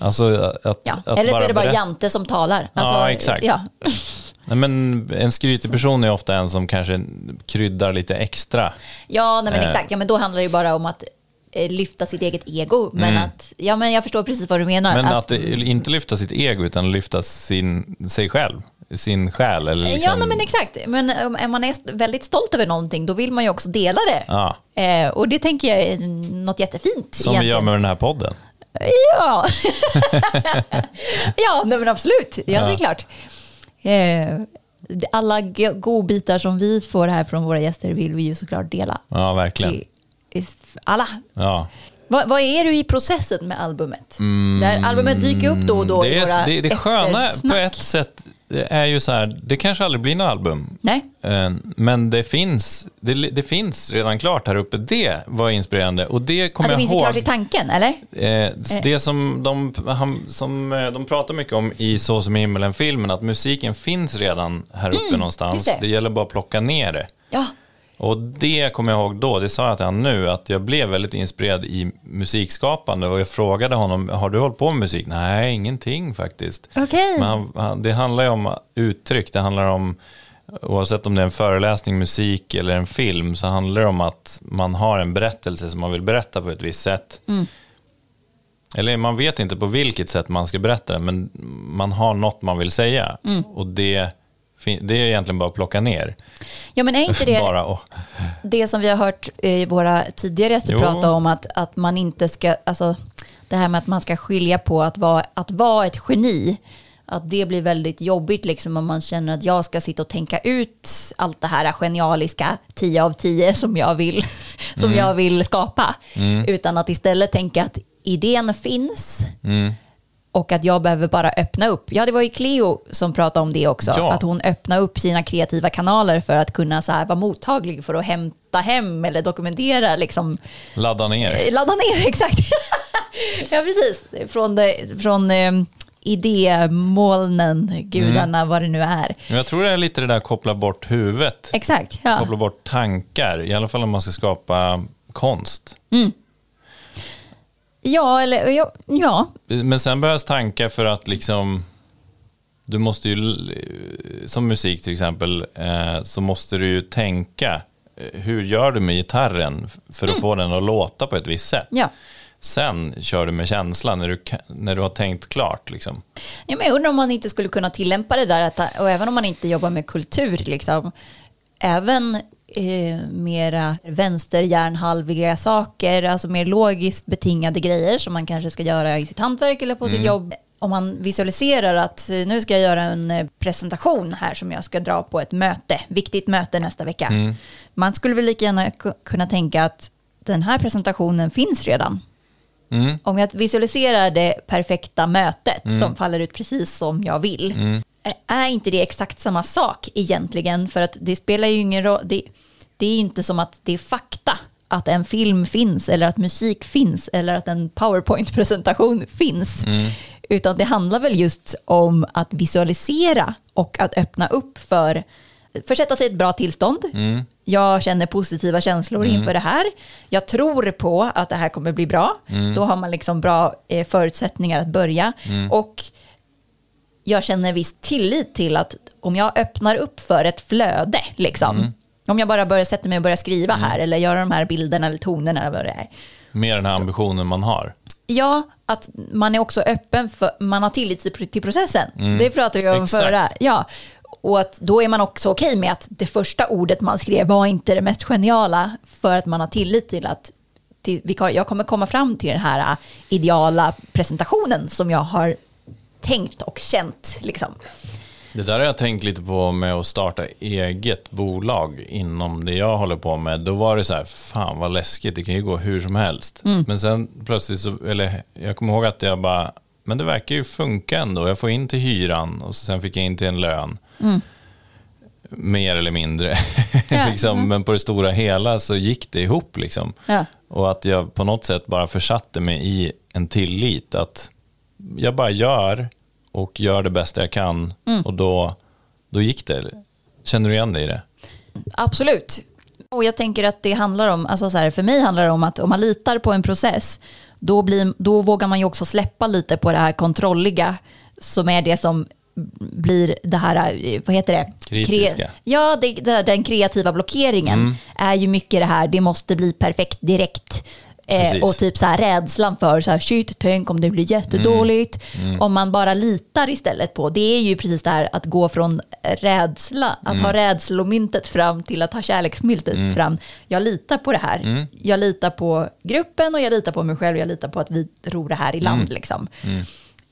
Alltså att, Ja. att Eller så är det bara Jante som talar. Alltså, Ja, exakt. Ja. *laughs* Nej, men en skrytig person är ofta en som kanske kryddar lite extra. Ja, nej, men Eh. exakt. Ja, men då handlar det bara om att eh, lyfta sitt eget ego. Men att, ja men jag förstår precis vad du menar. Mm. Men att, att, inte lyfta sitt ego utan lyfta sin, sig själv, sin själ. Eller liksom, Ja, nej, men exakt. Men om man är väldigt stolt över någonting, då vill man ju också dela det. Ja. Eh, och det tänker jag är något jättefint. Som vi gör egentligen. med den här podden. Ja, *laughs* ja nej, men absolut. Ja, det är klart. Eh, alla go- godbitar som vi får här från våra gäster vill vi ju såklart dela. Ja, verkligen. I, i alla. Ja. Vad, vad är du i processen med albumet? Där albumet dyker upp då och då Det, i våra är, det, det sköna på ett sätt är ju så här, det kanske aldrig blir något album. Nej, Eh, Men det finns, det, det finns redan klart här uppe. Det var inspirerande. Och det ja, kommer det jag finns ihåg. det klart i tanken, eller? Eh, det som de, han, som eh, de pratar mycket om i Så som i himmelen-filmen, att musiken finns redan här uppe någonstans. just det. Det. gäller bara att plocka ner det. Ja, Och det kommer jag ihåg då, det sa jag till honom nu, att jag blev väldigt inspirerad i musikskapande och jag frågade honom, har du hållit på med musik? Nej, ingenting faktiskt. okej. Men han, det handlar ju om uttryck, det handlar om, oavsett om det är en föreläsning, musik eller en film, så handlar det om att man har en berättelse som man vill berätta på ett visst sätt. Eller man vet inte på vilket sätt man ska berätta det, men man har något man vill säga. Och det, det är egentligen bara att plocka ner. Ja, men är inte *laughs* det bara, åh. det som vi har hört eh, våra tidigare gäster prata om, att, att man inte ska, alltså det här med att man ska skilja på att vara, att vara ett geni, att det blir väldigt jobbigt liksom om man känner att jag ska sitta och tänka ut allt det här genialiska 10 av 10 som jag vill, *laughs* som Mm. jag vill skapa. Utan att istället tänka att idén finns Mm. Och att jag behöver bara öppna upp. Ja, det var ju Cleo som pratade om det också. Ja. Att hon öppnar upp sina kreativa kanaler för att kunna så här, vara mottaglig för att hämta hem eller dokumentera. Liksom. Ladda ner. Eh, Ladda ner, *laughs* exakt. ja, precis. Från, från eh, idémolnen, gudarna, Mm. vad det nu är. Men Jag tror det är lite det där koppla bort huvudet. Exakt. Ja. Koppla bort tankar, i alla fall om man ska skapa konst. Ja, eller ja, ja. Men sen behövs tankar för att liksom du måste ju, som musik till exempel, eh, så måste du ju tänka eh, hur gör du med gitarren för att få den att låta på ett visst sätt. ja. sen kör du med känsla när du, när du har tänkt klart. Liksom. Ja, men jag undrar om man inte skulle kunna tillämpa det där, att, och även om man inte jobbar med kultur, liksom, även eh, mera vänsterhjärnhalviga saker, alltså mer logiskt betingade grejer som man kanske ska göra i sitt hantverk eller på sitt jobb. Om man visualiserar att eh, nu ska jag göra en eh, presentation här som jag ska dra på ett möte, viktigt möte nästa vecka. Man skulle väl lika gärna ku- kunna tänka att den här presentationen finns redan. Mm. Om jag visualiserar det perfekta mötet som faller ut precis som jag vill, ä- är inte det exakt samma sak egentligen? För att det spelar ju ingen roll. Det, är inte som att det är fakta att en film finns eller att musik finns eller att en powerpoint-presentation finns. Utan det handlar väl just om att visualisera och att öppna upp för försätta sig i ett bra tillstånd. Jag känner positiva känslor inför det här. Jag tror på att det här kommer bli bra. Då har man liksom bra eh, förutsättningar att börja. Och jag känner viss tillit till att om jag öppnar upp för ett flöde, liksom, om jag bara börjar sätta mig och börja skriva här eller göra de här bilderna eller tonerna eller vad det är. Med den här ambitionen man har. Ja, att man är också öppen för, man har tillit till, till processen. Det pratade vi om Exakt. förra. Ja. Och att då är man också okej med att det första ordet man skrev var inte det mest geniala för att man har tillit till att kan- jag kommer komma fram till den här äh, ideala presentationen som jag har tänkt och känt. Liksom. Det där har jag tänkt lite på med att starta eget bolag inom det jag håller på med. Då var det så här, fan vad läskigt, det kan ju gå hur som helst. Men sen plötsligt så, eller jag kommer ihåg att jag bara, men det verkar ju funka ändå. Jag får in till hyran och sen fick jag in till en lön. Mer eller mindre. *laughs* Ja, *laughs* liksom, Men på det stora hela så gick det ihop. Liksom. Ja. Och att jag på något sätt bara försatte mig i en tillit. Att jag bara gör och gör det bästa jag kan. Och då, då gick det. Känner du igen dig i det? Absolut. Och jag tänker att det handlar om, alltså så här, för mig handlar det om att om man litar på en process, då, blir, då vågar man ju också släppa lite på det här kontrolliga, som är det som blir det här, eh, vad heter det? Kritiska. ja, det, det, den kreativa blockeringen Mm. är ju mycket det här, det måste bli perfekt direkt. Eh, och typ så här rädslan för så här, shit, tänk om det blir jättedåligt. Mm. Om man bara litar istället på, det är ju precis det här att gå från rädsla, att Mm. ha rädslomyntet fram till att ha kärleksmyntet fram. Jag litar på det här. Mm. Jag litar på gruppen och jag litar på mig själv. Jag litar på att vi ror det här i land. Mm. Liksom.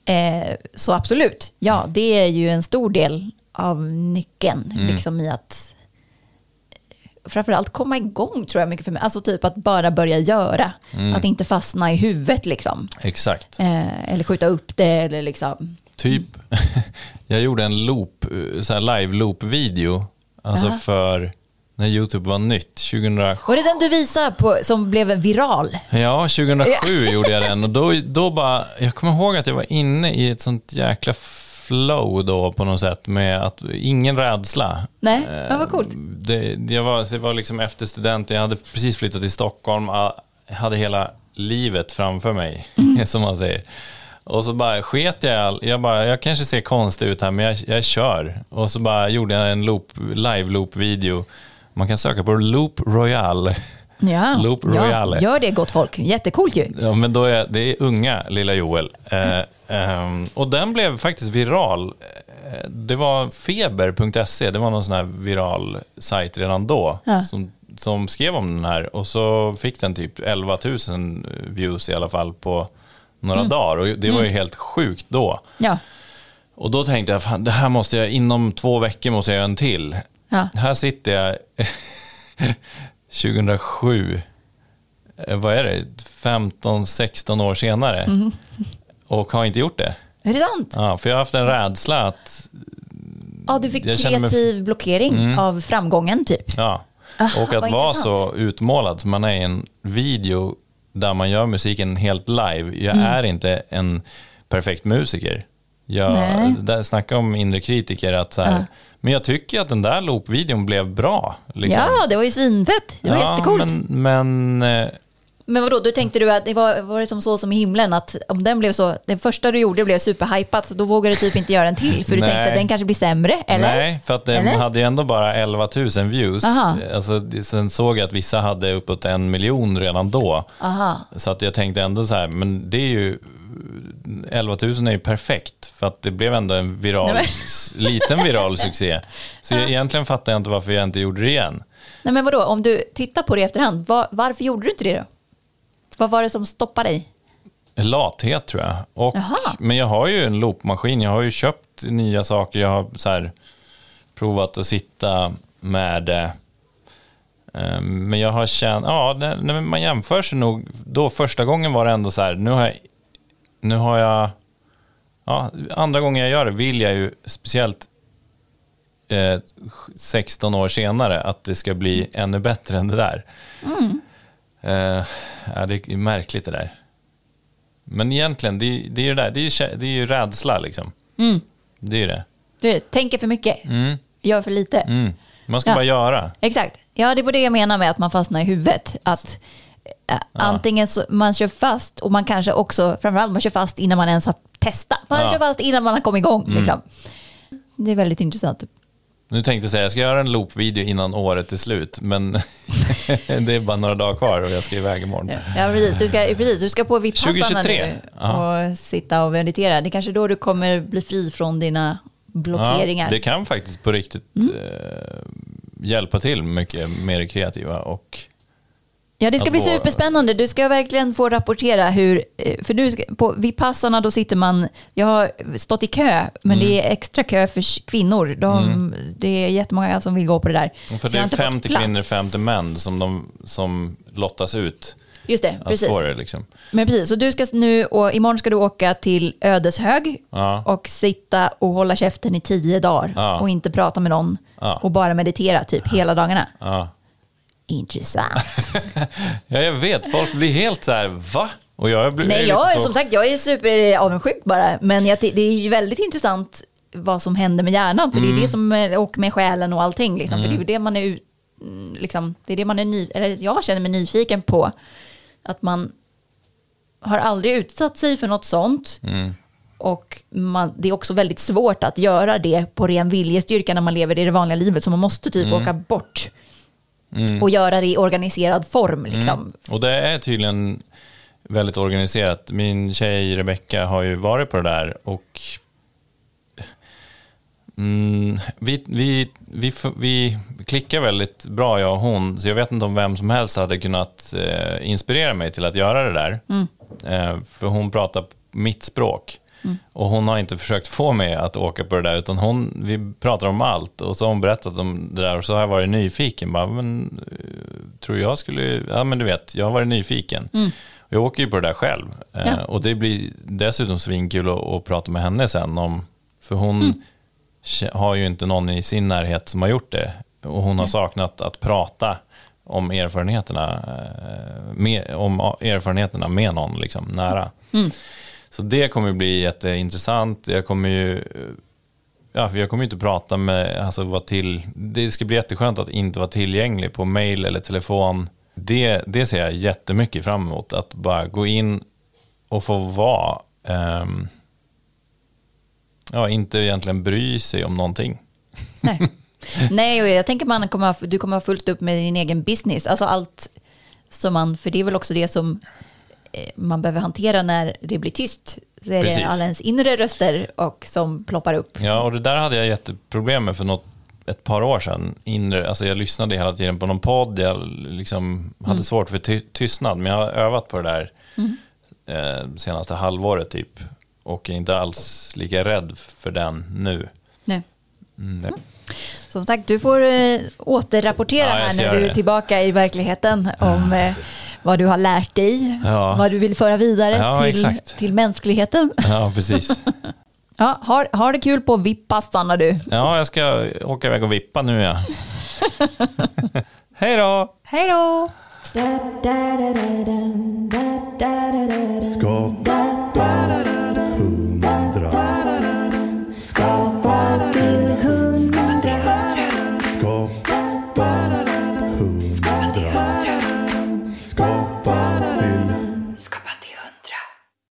Eh, så absolut, ja, det är ju en stor del av nyckeln Mm. liksom i att framförallt komma igång tror jag mycket för mig. Alltså typ att bara börja göra. Mm. Att inte fastna i huvudet liksom. Exakt. Eh, eller skjuta upp det eller liksom. Typ, *laughs* jag gjorde en loop, eh, så här live loop-video. Alltså Jaha. för när YouTube var nytt, 2007. Var det den du visade på som blev viral? Ja, 2007 *laughs* gjorde jag den och då, då bara, jag kommer ihåg att jag var inne i ett sånt jäkla flow då på något sätt med att ingen rädsla. Nej, Eh, ja, vad coolt. Det, det, var, det var liksom efter studenten, jag hade precis flyttat till Stockholm, jag hade hela livet framför mig, Mm. *laughs* som man säger. Och så bara sket jag jag bara, jag kanske ser konstig ut här, men jag, jag kör. Och så bara gjorde jag en loop, live loop-video. Man kan söka på Loop Royale. *laughs* Ja, Loop ja, Royale. gör det gott folk. Jättecoolt ju. Ja, men då är det är unga lilla Joel. Eh, ehm, och den blev faktiskt viral. Eh, Det var feber.se, det var någon sån här viral sajt redan då. Ja. Som, som skrev om den här och så fick den typ 11 000 views i alla fall på några Mm. dagar. Och det var ju helt sjukt då. Ja, Och då tänkte jag, fan, det här måste jag, inom två veckor måste jag göra en till. ja. Här sitter jag *laughs* 2007, eh, vad är det, 15-16 år senare Mm. Och har inte gjort det. Är det sant? Ja, för jag har haft en rädsla att, Ja, du fick känner mig- kreativ blockering av framgången typ. ja, Aha, och att vara så utmålad som man är i en video där man gör musiken helt live. Jag Mm. är inte en perfekt musiker. Jag, Nej. där, snacka om inre kritiker, att så här, Ja. men jag tycker att den där loop-videon blev bra. Liksom. Ja, det var ju svinfett. Det var jättecoolt. Men, men eh, Men vadå, då tänkte du att det var, var det som så som i himlen, att om den blev så, den första du gjorde blev superhypat, då vågade du typ inte göra en till, för du Nej. tänkte att den kanske blir sämre, eller? Nej, för att den Eller? hade ju ändå bara 11 000 views. Aha. Alltså, sen såg jag att vissa hade uppåt en miljon redan då. Aha. Så att jag tänkte ändå så här, men det är ju 11 000 är ju perfekt för att det blev ändå en viral, Nej, liten viral succé. Så jag, egentligen fattar jag inte varför jag inte gjorde det igen. Nej men vadå, om du tittar på det i efterhand, var, varför gjorde du inte det då? Vad var det som stoppade dig? Lathet tror jag. Och, Jaha. men jag har ju en loopmaskin, jag har ju köpt nya saker, jag har så här, provat att sitta med det. Eh, Men jag har känt, ja, när, man jämför sig nog, då första gången var det ändå så här, nu har jag, nu har jag, ja, andra gången jag gör det vill jag ju speciellt eh, 16 år senare att det ska bli ännu bättre än det där. Eh, ja, det är märkligt det där. Men egentligen, det, är- det är ju det där, det är ju, det är ju rädsla liksom. Det är ju det. Du tänker för mycket, Mm. gör för lite. Mm. Man ska Ja. bara göra. Exakt. Ja, det var det jag menar med att man fastnar i huvudet. Att äh, antingen så man kör fast och man kanske också, framförallt man kör fast innan man ens har testat. Man Ja. Mm. kör fast innan man har kommit igång. Liksom. Det är väldigt intressant. Nu tänkte jag säga, jag ska göra en loop-video innan året är slut, men *laughs* *laughs* det är bara några dagar kvar och jag ska iväg imorgon. Ja, precis. Du ska, precis, du ska på vipassarna 2023. nu och sitta och meditera. Det är kanske då du kommer bli fri från dina blockeringar. Ja, det kan faktiskt på riktigt eh, hjälpa till mycket mer kreativa och Ja, det ska Att bli vara- superspännande. Du ska verkligen få rapportera hur, eh, för du ska, på Vipassarna då sitter man, jag har stått i kö, men Mm. det är extra kö för kvinnor. De, Det är jättemånga som vill gå på det där. för Så det är inte fått 50 plats. kvinnor, 50 män som, de, som lottas ut Just det, precis. det liksom. Men precis, så du ska nu, och imorgon ska du åka till Ödeshög Ja. och sitta och hålla käften i tio dagar Ja. och inte prata med någon Ja. och bara meditera typ hela dagarna. Intressant. *laughs* ja, jag vet, folk blir helt så här, va? Och jag blir Nej, är jag, lite så- som sagt, jag är superavundsjuk bara. Men jag, det är ju väldigt intressant vad som händer med hjärnan. För det Mm. är det som, eh, och med själen och allting. Liksom, För det är ju det man är, ut- mm, liksom, det är det man är ny, eller jag känner mig nyfiken på. Att man har aldrig utsatt sig för något sånt. Mm. Och man, det är också väldigt svårt att göra det på ren viljestyrka när man lever i det vanliga livet. Så man måste typ Mm. åka bort. Och göra det i organiserad form. Liksom. Och det är tydligen väldigt organiserat. Min tjej Rebecka har ju varit på det där och mm, vi, vi, vi, vi klickar väldigt bra jag och hon, så jag vet inte om vem som helst hade kunnat eh, inspirera mig till att göra det där. Eh, för hon pratar mitt språk. Och hon har inte försökt få mig att åka på det där, utan hon, vi pratar om allt. Och så har hon berättat om det där och så har jag varit nyfiken. Bara, men, eh, tror jag skulle, ja men du vet, jag har varit nyfiken. Och jag åker ju på det där själv. Eh, Ja. Och det blir dessutom svinkul att, att prata med henne sen om, för hon kä- har ju inte någon i sin närhet som har gjort det. Och hon har saknat att prata om erfarenheterna, eh, med, om erfarenheterna med någon liksom, nära. Så det kommer bli jätteintressant. Jag kommer ju, ja, jag kommer inte prata med, alltså vara till, det ska bli jätteskönt att inte vara tillgänglig på mail eller telefon. Det, det ser jag jättemycket fram emot, att bara gå in och få vara, um, ja, inte egentligen bry sig om någonting. Nej. Nej, och jag tänker man kommer, du kommer ha fullt upp med din egen business. Alltså allt som man, för det är väl också det som man behöver hantera när det blir tyst. Så är Precis. det alla ens inre röster och som ploppar upp. Ja, och det där hade jag jätteproblem med för något, ett par år sedan. Inre, alltså jag lyssnade hela tiden på någon podd, jag liksom hade svårt för ty- tystnad, men jag har övat på det där eh, senaste halvåret typ. Och är inte alls lika rädd för den nu. Nej. Mm, det. Som sagt, du får eh, återrapportera Ja, här när du är det. tillbaka i verkligheten om *clears throat* eh, vad du har lärt dig, ja. vad du vill föra vidare ja, till, till mänskligheten. Ja, precis. *laughs* ja, ha har det kul på Vippa stannar du. Ja, jag ska åka iväg och vippa nu ja. *laughs* Hej då! Hej då! Skapa humor. Skapa